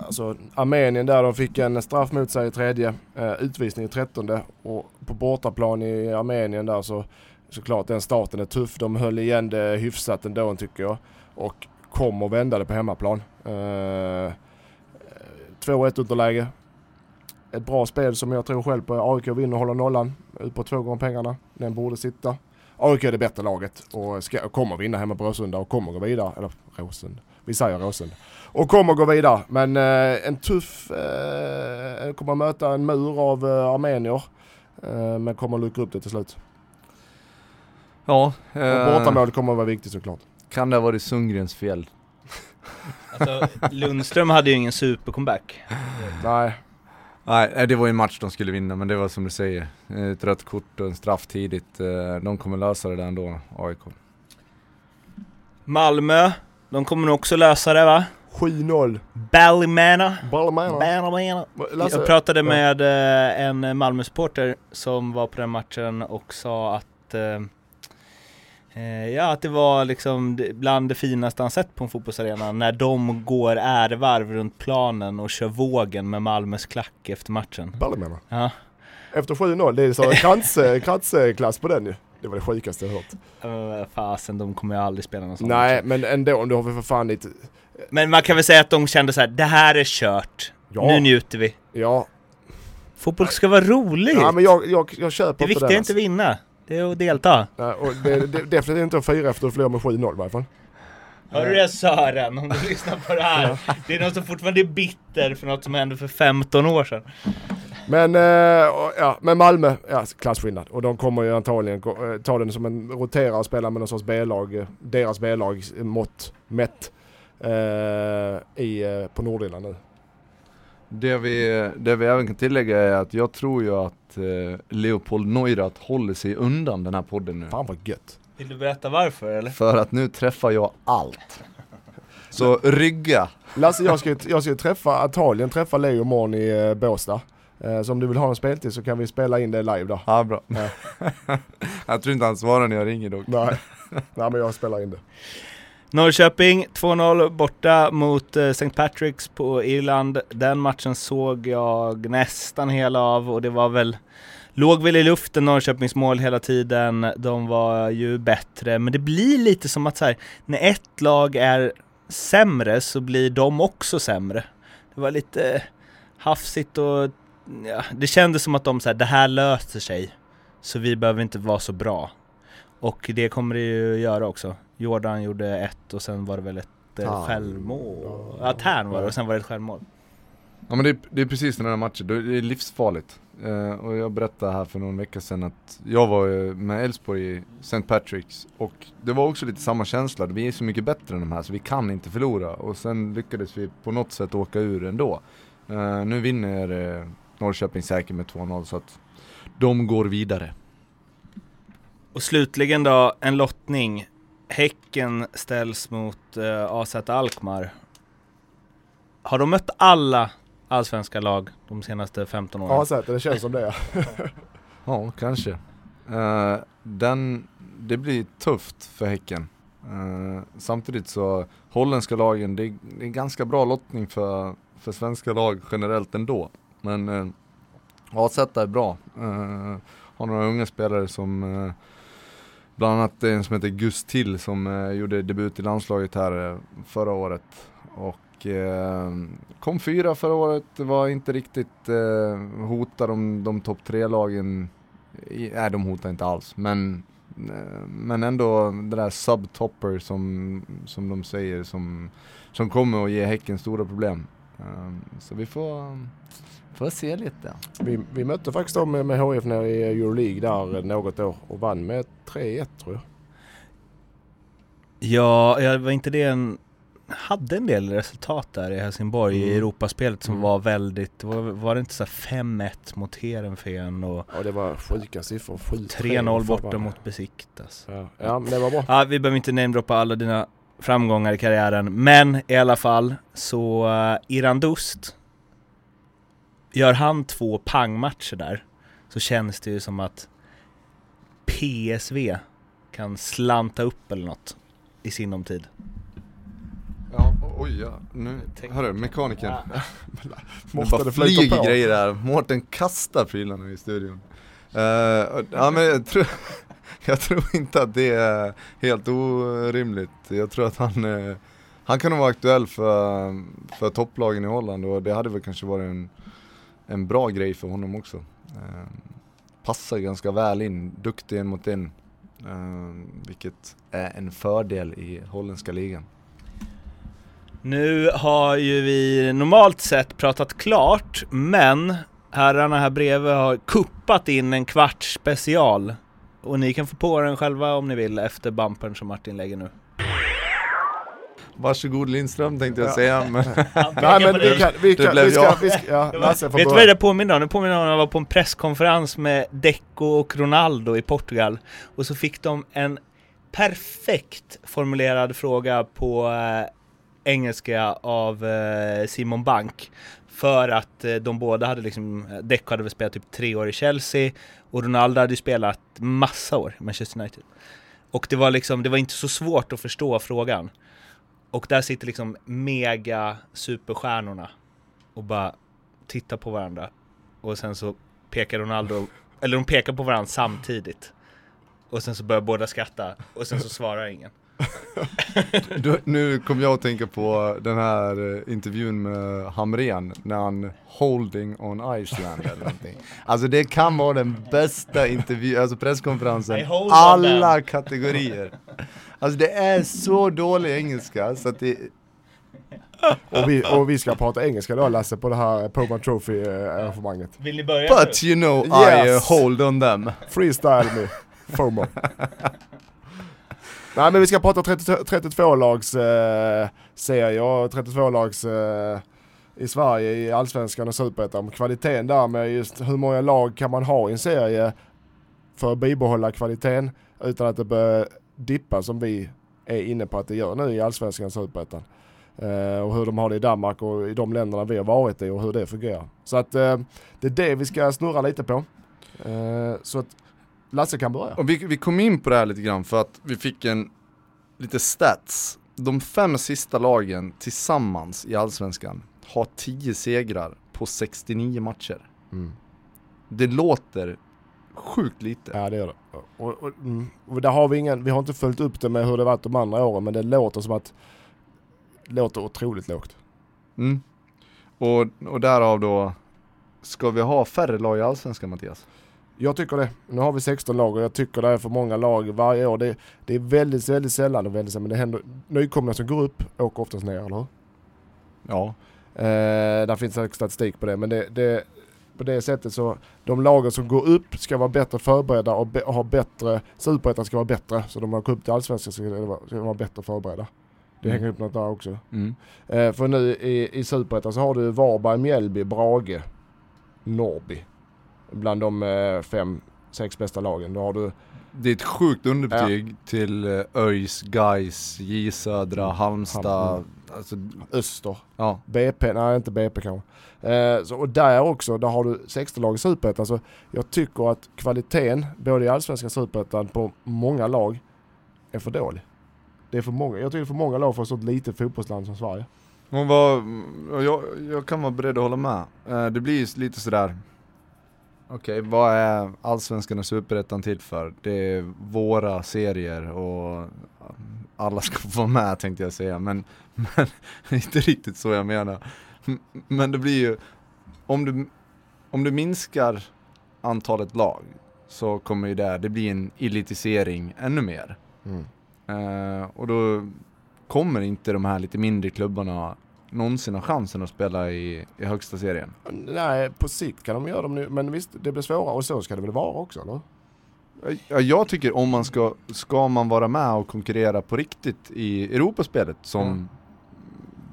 Alltså, Armenien där, de fick en straff mot sig i tredje, eh, utvisning i trettonde och på bortaplan i Armenien där så såklart den starten är tuff. De höll igen det hyfsat ändå tycker jag och kom och vända det på hemmaplan. Eh, 2-1 underläge. Ett bra spel som jag tror själv på. AIK vinner och håller nollan ut på två gånger pengarna. Den borde sitta. AIK är det bättre laget och ska, kommer vinna hemma på Råsunda och kommer gå vidare. Eller Råsunda. Vi säger Råsunda. Och kommer gå vidare. Men eh, en tuff... Eh, kommer möta en mur av eh, armenier. Eh, men kommer luckra upp det till slut. Ja. Och Eh, bortamål kommer vara viktigt såklart. kan det ha varit Sundgrens fel? Alltså, Lundström hade ju ingen supercomeback. Nej. Nej, eh, det var ju en match de skulle vinna, men det var som du säger. Ett rött kort och en straff tidigt. Eh, De kommer lösa det där ändå, AIK. Malmö, de kommer nog också lösa det va? 7-0. Ballymena. Ballermanna. Ballymena. Lasse- Jag pratade med eh, en Malmö-supporter som var på den matchen och sa att eh, eh, Ja, att det var liksom det- bland det finaste han sett på en fotbollsarena när de går ärevarv runt planen och kör vågen med Malmös klack efter matchen. Ballermanna. Ja, Efter 7-0, det är så krans, kransklass på den ju. Det var det sjukaste jag hört. uh, fasen, de kommer ju aldrig spela någon sån Nej, match. men ändå, du har väl för fan lite... Men man kan väl säga att de kände så här: det här är kört. Ja. Nu njuter vi. Ja, Fotboll ska vara roligt. ja men jag, jag, jag köper det inte viktiga är inte att vinna, det är att delta. Nej, och det, det, definitivt inte att fira efter att förlora med 7-0 i varje fall. Hör du det Sören, om du lyssnar på det här? Det är någon som fortfarande är bitter för något som hände för 15 år sedan. Men, eh, ja, men Malmö, ja, klasskillnad. Och de kommer ju antagligen eh, ta den som en roterare och spela med någon sorts B-lag, eh, deras B-lag mått mätt. Eh, i, eh, på Nordirland nu. Det vi, det vi även kan tillägga är att jag tror ju att eh, Leopold Neurath håller sig undan den här podden nu. Fan vad gött. Vill du berätta varför eller? För att nu träffar jag allt. Så rygga. Lasse, jag ska, jag ska träffa, antagligen träffa Leo imorgon i eh, Båstad. Eh, så om du vill ha en speltid så kan vi spela in det live då. Ja, bra. Ja. jag tror inte han svarar när jag ringer dock. Nej, Nej men jag spelar in det. Norrköping 2-0 borta mot eh, St. Patrick's på Irland. Den matchen såg jag nästan hela av och det var väl låg väl i luften Norrköpings mål hela tiden, de var ju bättre, men det blir lite som att så här, när ett lag är sämre så blir de också sämre. Det var lite hafsigt och ja, det kändes som att de så här, det här löser sig, så vi behöver inte vara så bra. Och det kommer det ju göra också. Jordan gjorde ett och sen var det väl ett eh, självmål. Ja, Tern var det och sen var det ett självmål. Ja men det är, det är precis den här matchen, det är livsfarligt. Uh, och jag berättade här för någon vecka sedan att jag var med Elfsborg i St. Patrick's och det var också lite samma känsla, vi är så mycket bättre än de här så vi kan inte förlora och sen lyckades vi på något sätt åka ur ändå. Uh, nu vinner uh, Norrköping säkert med 2-0 så att de går vidare. Och slutligen då, en lottning. Häcken ställs mot uh, AZ Alkmaar. Har de mött alla allsvenska lag de senaste 15 åren? AZ, det känns som det. ja, kanske. Uh, den, det blir tufft för Häcken. Uh, samtidigt så, holländska lagen, det, det är ganska bra lottning för, för svenska lag generellt ändå. Men uh, AZ är bra. Uh, har några unga spelare som Bland annat en som heter Gus Till som eh, gjorde debut i landslaget här eh, förra året. Och eh, kom fyra förra året, var inte riktigt hotad om de topp tre lagen. nej, de hotar inte alls, men men ändå det där subtopper som, som de säger som, som kommer att ge Häcken stora problem. så vi får Får se lite. Vi, vi mötte faktiskt dem med, med HF nere i Euroleague där något år och vann med 3-1 tror jag. Ja, jag var inte det en hade en del resultat där i Helsingborg mm. i Europaspelet som mm. var väldigt, var, var det inte så 5-1 mot Heerenveen och Ja det var sjuka siffror, 3-0 borta mot Besiktas. Ja. ja, men det var bra. Ja, vi behöver inte namedroppa alla dina framgångar i karriären, men i alla fall så uh, Irandust Gör han två pangmatcher där så känns det ju som att PSV kan slanta upp eller något i sinom tid. Ja, oj ja. Nu, hörru, mekanikern. Ja. Det flyger grejer här. Mårten kastar prylarna i studion. Uh, ja men jag tror, jag tror inte att det är helt orimligt. Jag tror att han, uh, han kan nog vara aktuell för, för topplagen i Holland och det hade väl kanske varit en en bra grej för honom också. Eh, passar ganska väl in, duktig en mot en. Eh, vilket är en fördel i holländska ligan. Nu har ju vi normalt sett pratat klart, men herrarna här bredvid har kuppat in en kvart special. Och ni kan få på den själva om ni vill efter bumpern som Martin lägger nu. Varsågod Lindström tänkte jag säga men... Nej men vi kan, vi kan, vi ska, vi ska, ja, Lasse får Vet du vad det påminner om? Det påminner om när jag var på en presskonferens med Deco och Ronaldo i Portugal och så fick de en perfekt formulerad fråga på äh, engelska av äh, Simon Bank för att äh, de båda hade liksom, Deco hade väl spelat typ tre år i Chelsea och Ronaldo hade ju spelat massa år i Manchester United. Och det var liksom, det var inte så svårt att förstå frågan. Och där sitter liksom mega superstjärnorna och bara tittar på varandra. Och sen så pekar Ronaldo, eller de pekar på varandra samtidigt. Och sen så börjar båda skratta och sen så svarar ingen. du, nu kom jag att tänka på den här eh, intervjun med Hamren när han holding on Iceland eller någonting. Alltså det kan vara den bästa intervjun, alltså presskonferensen, alla kategorier. Alltså det är så dålig engelska så att det... Och vi, och vi ska prata engelska då Lasse på det här Poman Trophy eh, arrangemanget. Vill ni börja But nu? you know yes. I uh, hold on them. Freestyle me, FOMO. Nej men vi ska prata 32 lags eh, serier, 32 lags eh, i Sverige i Allsvenskan och Superettan. Kvaliteten där med just hur många lag kan man ha i en serie för att bibehålla kvaliteten utan att det börjar dippa som vi är inne på att det gör nu i Allsvenskan och Superettan. Eh, och hur de har det i Danmark och i de länderna vi har varit i och hur det fungerar. Så att eh, det är det vi ska snurra lite på. Eh, så att Lasse kan börja. Och vi, vi kom in på det här lite grann för att vi fick en lite stats. De fem sista lagen tillsammans i Allsvenskan har 10 segrar på 69 matcher. Mm. Det låter sjukt lite. Ja det gör det. Och, och, mm, och där har vi ingen, vi har inte följt upp det med hur det varit de andra åren men det låter som att, låter otroligt lågt. Mm. Och, och därav då, ska vi ha färre lag i Allsvenskan Mattias? Jag tycker det. Nu har vi 16 lag och jag tycker det är för många lag varje år. Det, det är väldigt, väldigt sällan, och väldigt sällan, men det händer, nykomlingar som går upp åker oftast ner, eller hur? Ja. Eh, där finns statistik på det, men det, det, på det sättet så, de lagen som går upp ska vara bättre förberedda och, be, och ha bättre, superettan ska vara bättre, så de har gått upp till allsvenskan ska ska vara bättre förberedda. Det Mm. hänger upp något där också. Mm. Eh, för nu i, i superettan så har du Varberg, Mjällby, Brage, Norrby. Bland de eh, fem, sex bästa lagen. Då har du Det är ett sjukt underbetyg till eh, ÖIS, Gais, J Södra, Halmstad. Mm. Alltså, Öster, ja. BP, nej inte BP kanske. Eh, så, och där också, där har du 16 lag i superettan. Så jag tycker att kvaliteten, både i allsvenska och superettan, på många lag är för dålig. Det är för många, jag tycker det är för många lag för ett sånt litet fotbollsland som Sverige. Och jag, jag kan vara beredd att hålla med. Eh, det blir lite sådär, okej vad är Allsvenskan och Superettan till för? Det är våra serier och alla ska få vara med tänkte jag säga, men, men inte riktigt så jag menar. Men det blir ju, om du, om du minskar antalet lag så kommer ju det, det blir en elitisering ännu mer. Mm. Eh, och då kommer inte de här lite mindre klubbarna någonsin ha chansen att spela i, i högsta serien. Nej, på sikt kan de göra dem nu, men visst det blir svårare och så ska det väl vara också eller? Ja, jag tycker om man ska, ska man vara med och konkurrera på riktigt i Europaspelet som Mm.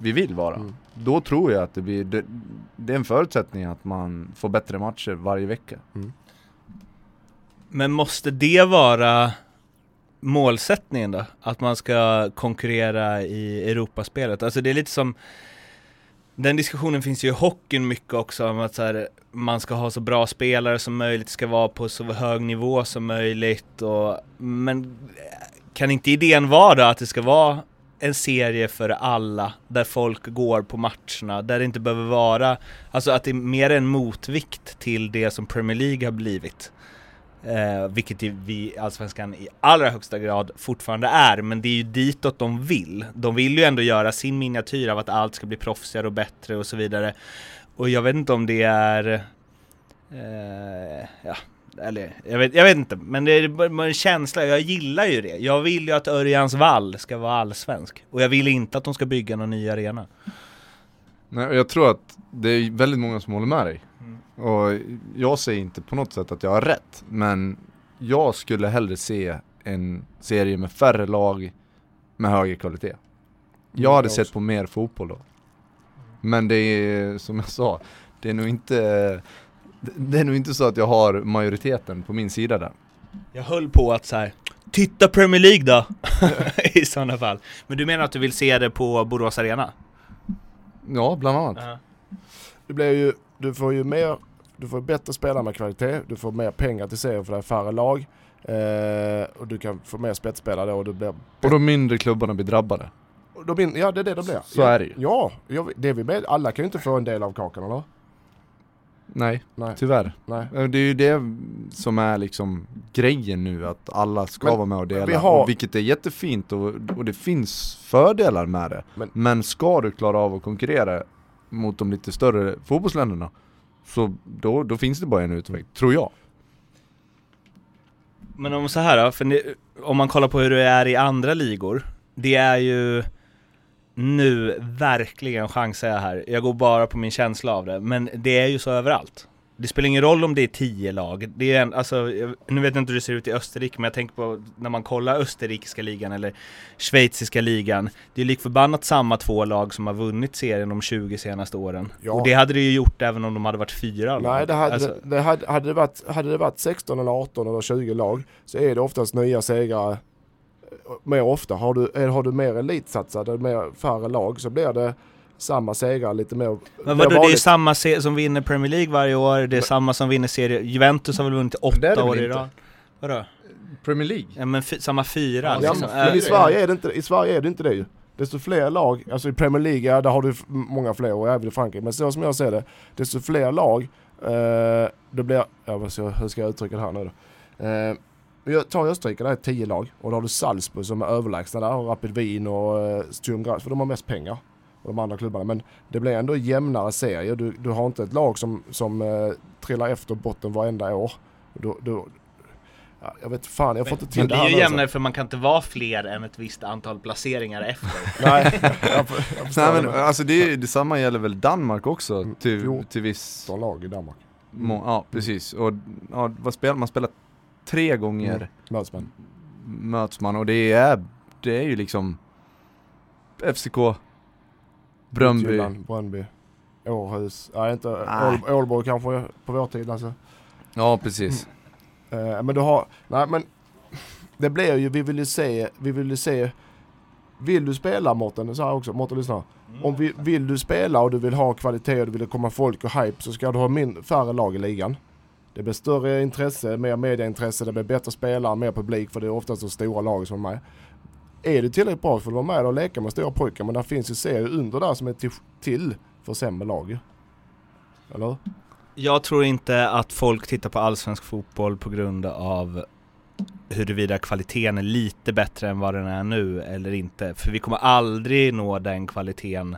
vi vill vara, Mm. då tror jag att det blir, det, det är en förutsättning att man får bättre matcher varje vecka. Men måste det vara målsättningen då? Att man ska konkurrera i Europaspelet? Alltså det är lite som Den diskussionen finns ju i hockeyn mycket också om att så här, man ska ha så bra spelare som möjligt, ska vara på så hög nivå som möjligt och Men kan inte idén vara då att det ska vara en serie för alla där folk går på matcherna, där det inte behöver vara Alltså att det är mer en motvikt till det som Premier League har blivit Eh, vilket vi Allsvenskan i allra högsta grad fortfarande är, men det är ju ditåt de vill. De vill ju ändå göra sin miniatyr av att allt ska bli proffsigare och bättre och så vidare. Och jag vet inte om det är... Eh, ja, eller jag vet, jag vet inte, men det är en känsla, jag gillar ju det. Jag vill ju att Örjans vall ska vara allsvensk. Och jag vill inte att de ska bygga någon ny arena. Nej, och jag tror att det är väldigt många som håller med dig. Mm. Och jag säger inte på något sätt att jag har rätt, men jag skulle hellre se en serie med färre lag med högre kvalitet. Jag hade jag sett på mer fotboll då. Men det är som jag sa, det är nog inte det är nog inte så att jag har majoriteten på min sida där. Jag höll på att så här. Titta Premier League då! I sådana fall. Men du menar att du vill se det på Borås Arena? Ja, bland annat. Det blir ju, du får ju mer, du får bättre spelare med kvalitet, du får mer pengar till serien för det är färre lag. Eh, och du kan få mer spetsspelare och du blir... Och de mindre klubbarna blir drabbade. Då blir ja det är det det blir. Så ja, är det ju. Ja, det är vi med. Alla kan ju inte få en del av kakan eller? Nej, Nej, tyvärr. nej. Det är ju det som är liksom grejen nu, att alla ska Men vara med och dela. vi har- och vilket är jättefint och, och det finns fördelar med det. Men- Men, ska du klara av att konkurrera mot de lite större fotbollsländerna, så då, då finns det bara en utväg, tror jag. Men om så här för ni, om man kollar på hur det är i andra ligor, det är ju nu verkligen chansar jag här, jag går bara på min känsla av det, men det är ju så överallt. Det spelar ingen roll om det är tio lag, det är en, alltså, nu vet jag inte hur det ser ut i Österrike, men jag tänker på när man kollar österrikiska ligan eller schweiziska ligan, det är lik förbannat samma två lag som har vunnit serien de 20 senaste åren. Ja. Och det hade det ju gjort även om de hade varit fyra lag. Nej, det hade, Alltså, det hade, hade, det varit, hade det varit 16 eller 18 eller 20 lag så är det oftast nya segrare mer ofta. Har du, har du mer elitsatsade, mer färre lag så blir det samma segrar lite mer. Men vadå, det är samma se- som vinner Premier League varje år, det är samma som vinner serie, Juventus har väl vunnit det är det åtta väl år i inte? rad? Vadå? Premier League? Ja men samma fyra Ja, liksom. men i Sverige, är det inte, i Sverige är det inte det ju. Desto fler lag, alltså i Premier League, ja, där har du f- många fler och även i Frankrike. Men så som jag ser det, desto fler lag, Eh, det blir, ja, vad ska, hur ska jag uttrycka det här nu då? Eh, jag tar Österrike, där är tio lag och då har du Salzburg som är överlägsna där och Rapid Wien och eh, Sturm Graz för de har mest pengar. Och de andra klubbarna. Men det blir ändå jämnare serie. Du, du har inte ett lag som, som eh, trillar efter botten varenda år. Då, ja, jag vet fan, jag får inte till Men det det här blir ju nu, alltså. jämnare för man kan inte vara fler än ett visst antal placeringar efter. Nej, jag, jag Nej men det. alltså det, är- detsamma gäller väl Danmark också Mm, till, fjorton. till viss 15 lag i Danmark. må, Ja precis, och ja, vad spelar man? spelar tre gånger Mm. Möts man. möts man och det är, det är ju liksom FCK, Bröndby, Bröndby. Århus. Nej inte Nej. Ål- Ålborg kanske på vår tid alltså. ja precis. Eh, men du har, nej men det blir ju, vi vill ju se, vi vill ju se vill du spela Mårten, så här också, Mårten lyssna. Om vi, vill du spela och du vill ha kvalitet och du vill komma folk och hype så ska du ha min, färre lag i ligan. Det blir större intresse, mer mediaintresse, det blir bättre spelare, mer publik för det är oftast så stora lag som är med. Är du tillräckligt bra för att vara med och leka med stora pojkar men det finns ju serier under där som är till, till för sämre lag. Eller? Jag tror inte att folk tittar på allsvensk fotboll på grund av huruvida kvaliteten är lite bättre än vad den är nu eller inte. För vi kommer aldrig nå den kvaliteten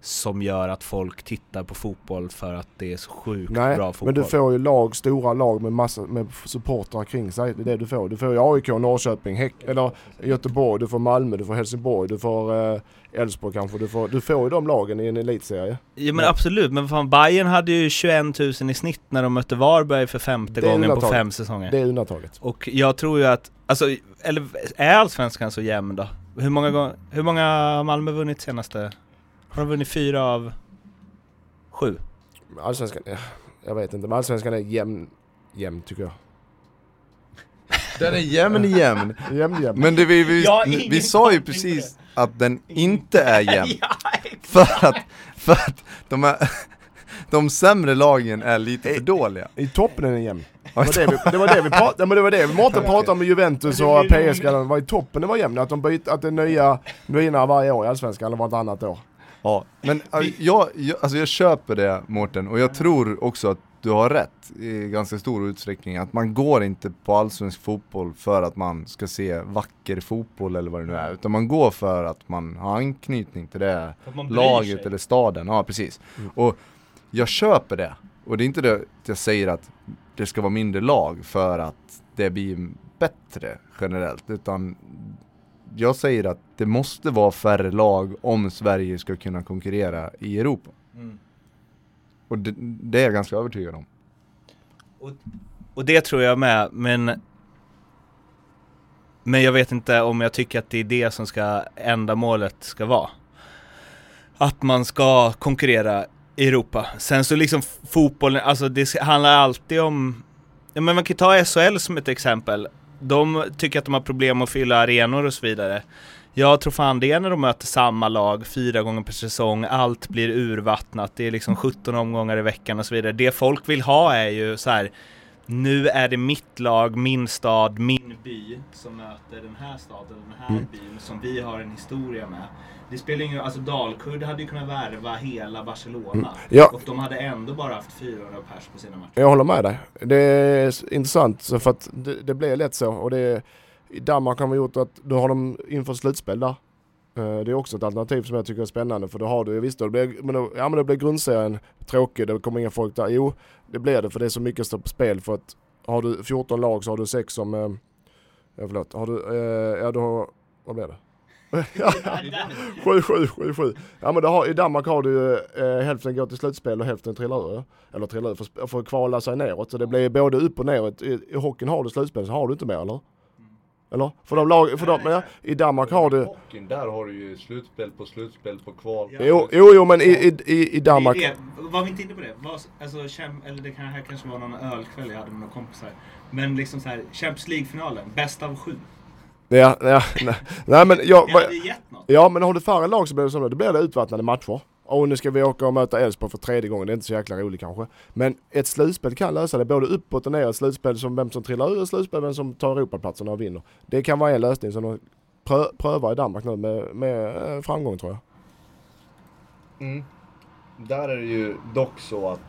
som gör att folk tittar på fotboll för att det är så sjukt Nej, bra men fotboll. du får ju lag, stora lag med massa med supportrar kring sig. Det är det du får. Du får ju AIK, Norrköping, Häck, eller Göteborg, du får Malmö, du får Helsingborg, du får eh, Elfsborg kanske. Du får, du får ju de lagen i en elitserie. Ja men absolut, men fan Bayern hade ju 21 000 i snitt när de mötte Varberg för femte gången på fem säsonger. Det är undantaget. Och jag tror ju att, alltså, eller är allsvenskan så jämn då? Hur många, gånger, hur många har Malmö vunnit senaste? Har de vunnit fyra av sju? Allsvenskan, ja, jag vet inte, men allsvenskan är jämn, jämn tycker jag. Den är jämn jämn. Jämn, jämn. Men det vi, vi, vi sa ju precis att den inte är jämn. ja, För att, för att de, är, de sämre lagen är lite för dåliga. I toppen är den jämn. Det var det vi, det var det vi det var det vi Mårten pratade om med Juventus och PSG, det var i toppen det var jämn. Att de byter, att det är nya vinnare varje år i Allsvenskan eller vartannat år. Ja, men äh, jag, jag, alltså jag köper det Mårten och jag tror också att du har rätt i ganska stor utsträckning. Att man går inte på allsvensk fotboll för att man ska se vacker fotboll eller vad det nu är. Utan man går för att man har anknytning till det laget sig. eller staden. Ja, precis. Och jag köper det. Och det är inte det att jag säger att det ska vara mindre lag för att det blir bättre generellt. Utan jag säger att det måste vara färre lag om Sverige ska kunna konkurrera i Europa. Mm. Och det, det är jag ganska övertygad om. Och det tror jag med, men Men jag vet inte om jag tycker att det är det som ska, ändamålet ska vara. Att man ska konkurrera i Europa. Sen så liksom fotbollen, alltså det handlar alltid om Ja men man kan ta SHL som ett exempel. De tycker att de har problem att fylla arenor och så vidare. Jag tror fan det är när de möter samma lag fyra gånger per säsong, allt blir urvattnat, det är liksom 17 omgångar i veckan och så vidare. Det folk vill ha är ju så här. Nu är det mitt lag, min stad, min by som möter den här staden, den här Mm. byn som vi har en historia med. Det spelar ingen alltså Dalkurd hade ju kunnat värva hela Barcelona. Mm. Ja. Och de hade ändå bara haft 400 pers på sina matcher. Jag håller med dig. Det är intressant för att det, det blir lätt så. Och det, I Danmark har man gjort att då har de infört slutspel där. Eh, det är också ett alternativ som jag tycker är spännande för då har du, visst då, det blir, men då, ja men då blir grundserien tråkig, det kommer inga folk där. Jo, det blir det för det är så mycket står på spel för att har du 14 lag så har du 6 som, eh, ja förlåt, har du, eh, ja du har, vad blir det? 7, 7, 7, 7. Ja men har, i Danmark har du ju eh, hälften går till slutspel och hälften trillar ur. Eller trillar ur för, för att kvala sig neråt. Så det blir både upp och neråt. I, i hockeyn har du slutspel så har du inte mer eller? Eller? För de lag, för de, ja, I Danmark har du, Hockeyn, där har du ju slutspel på slutspel på kval. Ja. jo, jo, jo men i, i, i, i Danmark. Det det. Var vi inte inne på det? Var, alltså, Champ- eller det kan, här kanske var någon ölkväll jag hade med några kompisar. Men liksom så här, Champions League-finalen, bäst av sju. Ja, ja, nej, nej men jag, Det hade gett något. Ja men har du färre lag så blir det det. Då blir det utvattnade matcher. Och nu ska vi åka och möta Elfsborg för tredje gången. Det är inte så jäkla roligt kanske. Men ett slutspel kan lösa det. Både uppåt och ner. Ett slutspel som vem som trillar ur. Ett slutspel vem som tar Europaplatserna och vinner. Det kan vara en lösning som de prö prövar i Danmark nu med, med eh, framgång tror jag. Mm. Där är det ju dock så att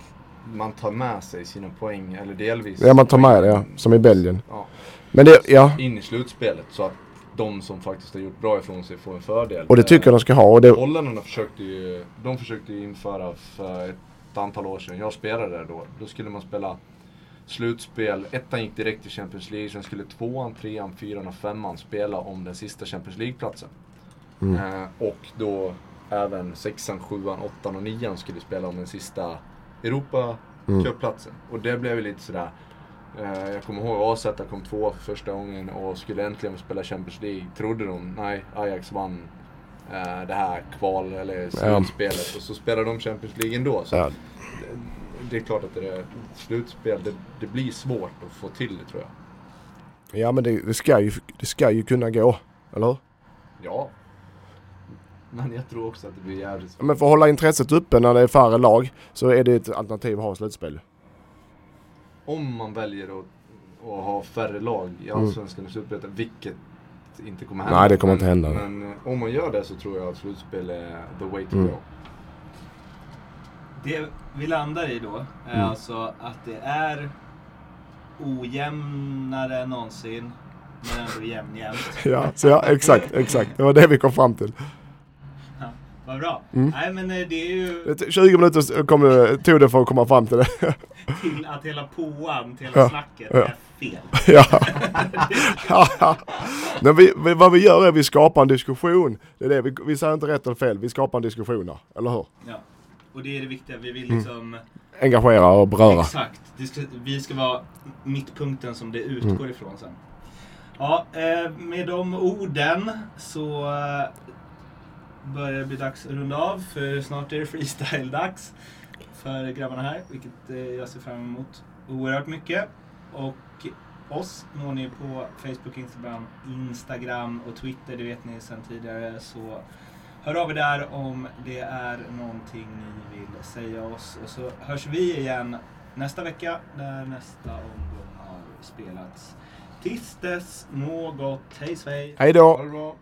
man tar med sig sina poäng, eller delvis. Ja, man tar med det, ja. Som i Belgien. Ja, Men det, ja. in i slutspelet så att de som faktiskt har gjort bra ifrån sig får en fördel. Och det tycker jag de ska ha. Och det, Holländarna försökte ju, de försökte ju införa för ett antal år sedan, jag spelade där då, då skulle man spela slutspel, ettan gick direkt till Champions League, sen skulle tvåan, trean, fyran och femman spela om den sista Champions League-platsen. Mm. Eh, och då även sexan, sjuan, åttan och nian skulle spela om den sista Europa Mm. Och det blev ju lite sådär, jag kommer ihåg AZ kom två för första gången och skulle äntligen spela Champions League. Trodde de, nej, Ajax vann eh, det här kval eller slutspelet och så spelar de Champions League ändå. Så ja, det, det är klart att det är slutspel, det, det blir svårt att få till det tror jag. ja men det, det, ska ju, det ska ju kunna gå. Eller hur? Ja. Men jag tror också att det blir jävligt svårt. Men för att hålla intresset uppe när det är färre lag så är det ett alternativ att ha slutspel. Om man väljer att, att ha färre lag i Mm. Allsvenskan och Superettan, vilket inte kommer hända. Nej, det kommer men, inte hända. Men eh, om man gör det så tror jag att slutspel är the way to Mm. go. Det vi landar i då är Mm. alltså att det är ojämnare än någonsin, men ändå jämnjämnt. Ja, så ja, exakt, exakt. Det var det vi kom fram till. Vad bra. Mm. Nej men eh, det är ju Det- 20 minuter kom tog det för att komma fram till det. till att hela påan till Ja, hela snacket ja. är fel. ja. Men vi, vi, vad vi gör är att vi skapar en diskussion. Det är det. Vi, vi säger inte rätt eller fel, vi skapar en diskussion där. Eller hur? Ja. Och det är det viktiga. Vi vill Mm. liksom... Engagera och beröra. Exakt. Ska, vi ska vara mittpunkten som det utgår Mm. ifrån sen. Ja, eh, med de orden så eh, börjar det bli dags att runda av för snart är det freestyle-dags för grabbarna här, vilket eh, jag ser fram emot oerhört mycket. Och oss når ni på Facebook, Instagram, Instagram och Twitter, det vet ni sedan tidigare. Så hör av er där om det är någonting ni vill säga oss. Och så hörs vi igen nästa vecka när nästa omgång har spelats. Tills dess, må gott. Hej svej! Hej då!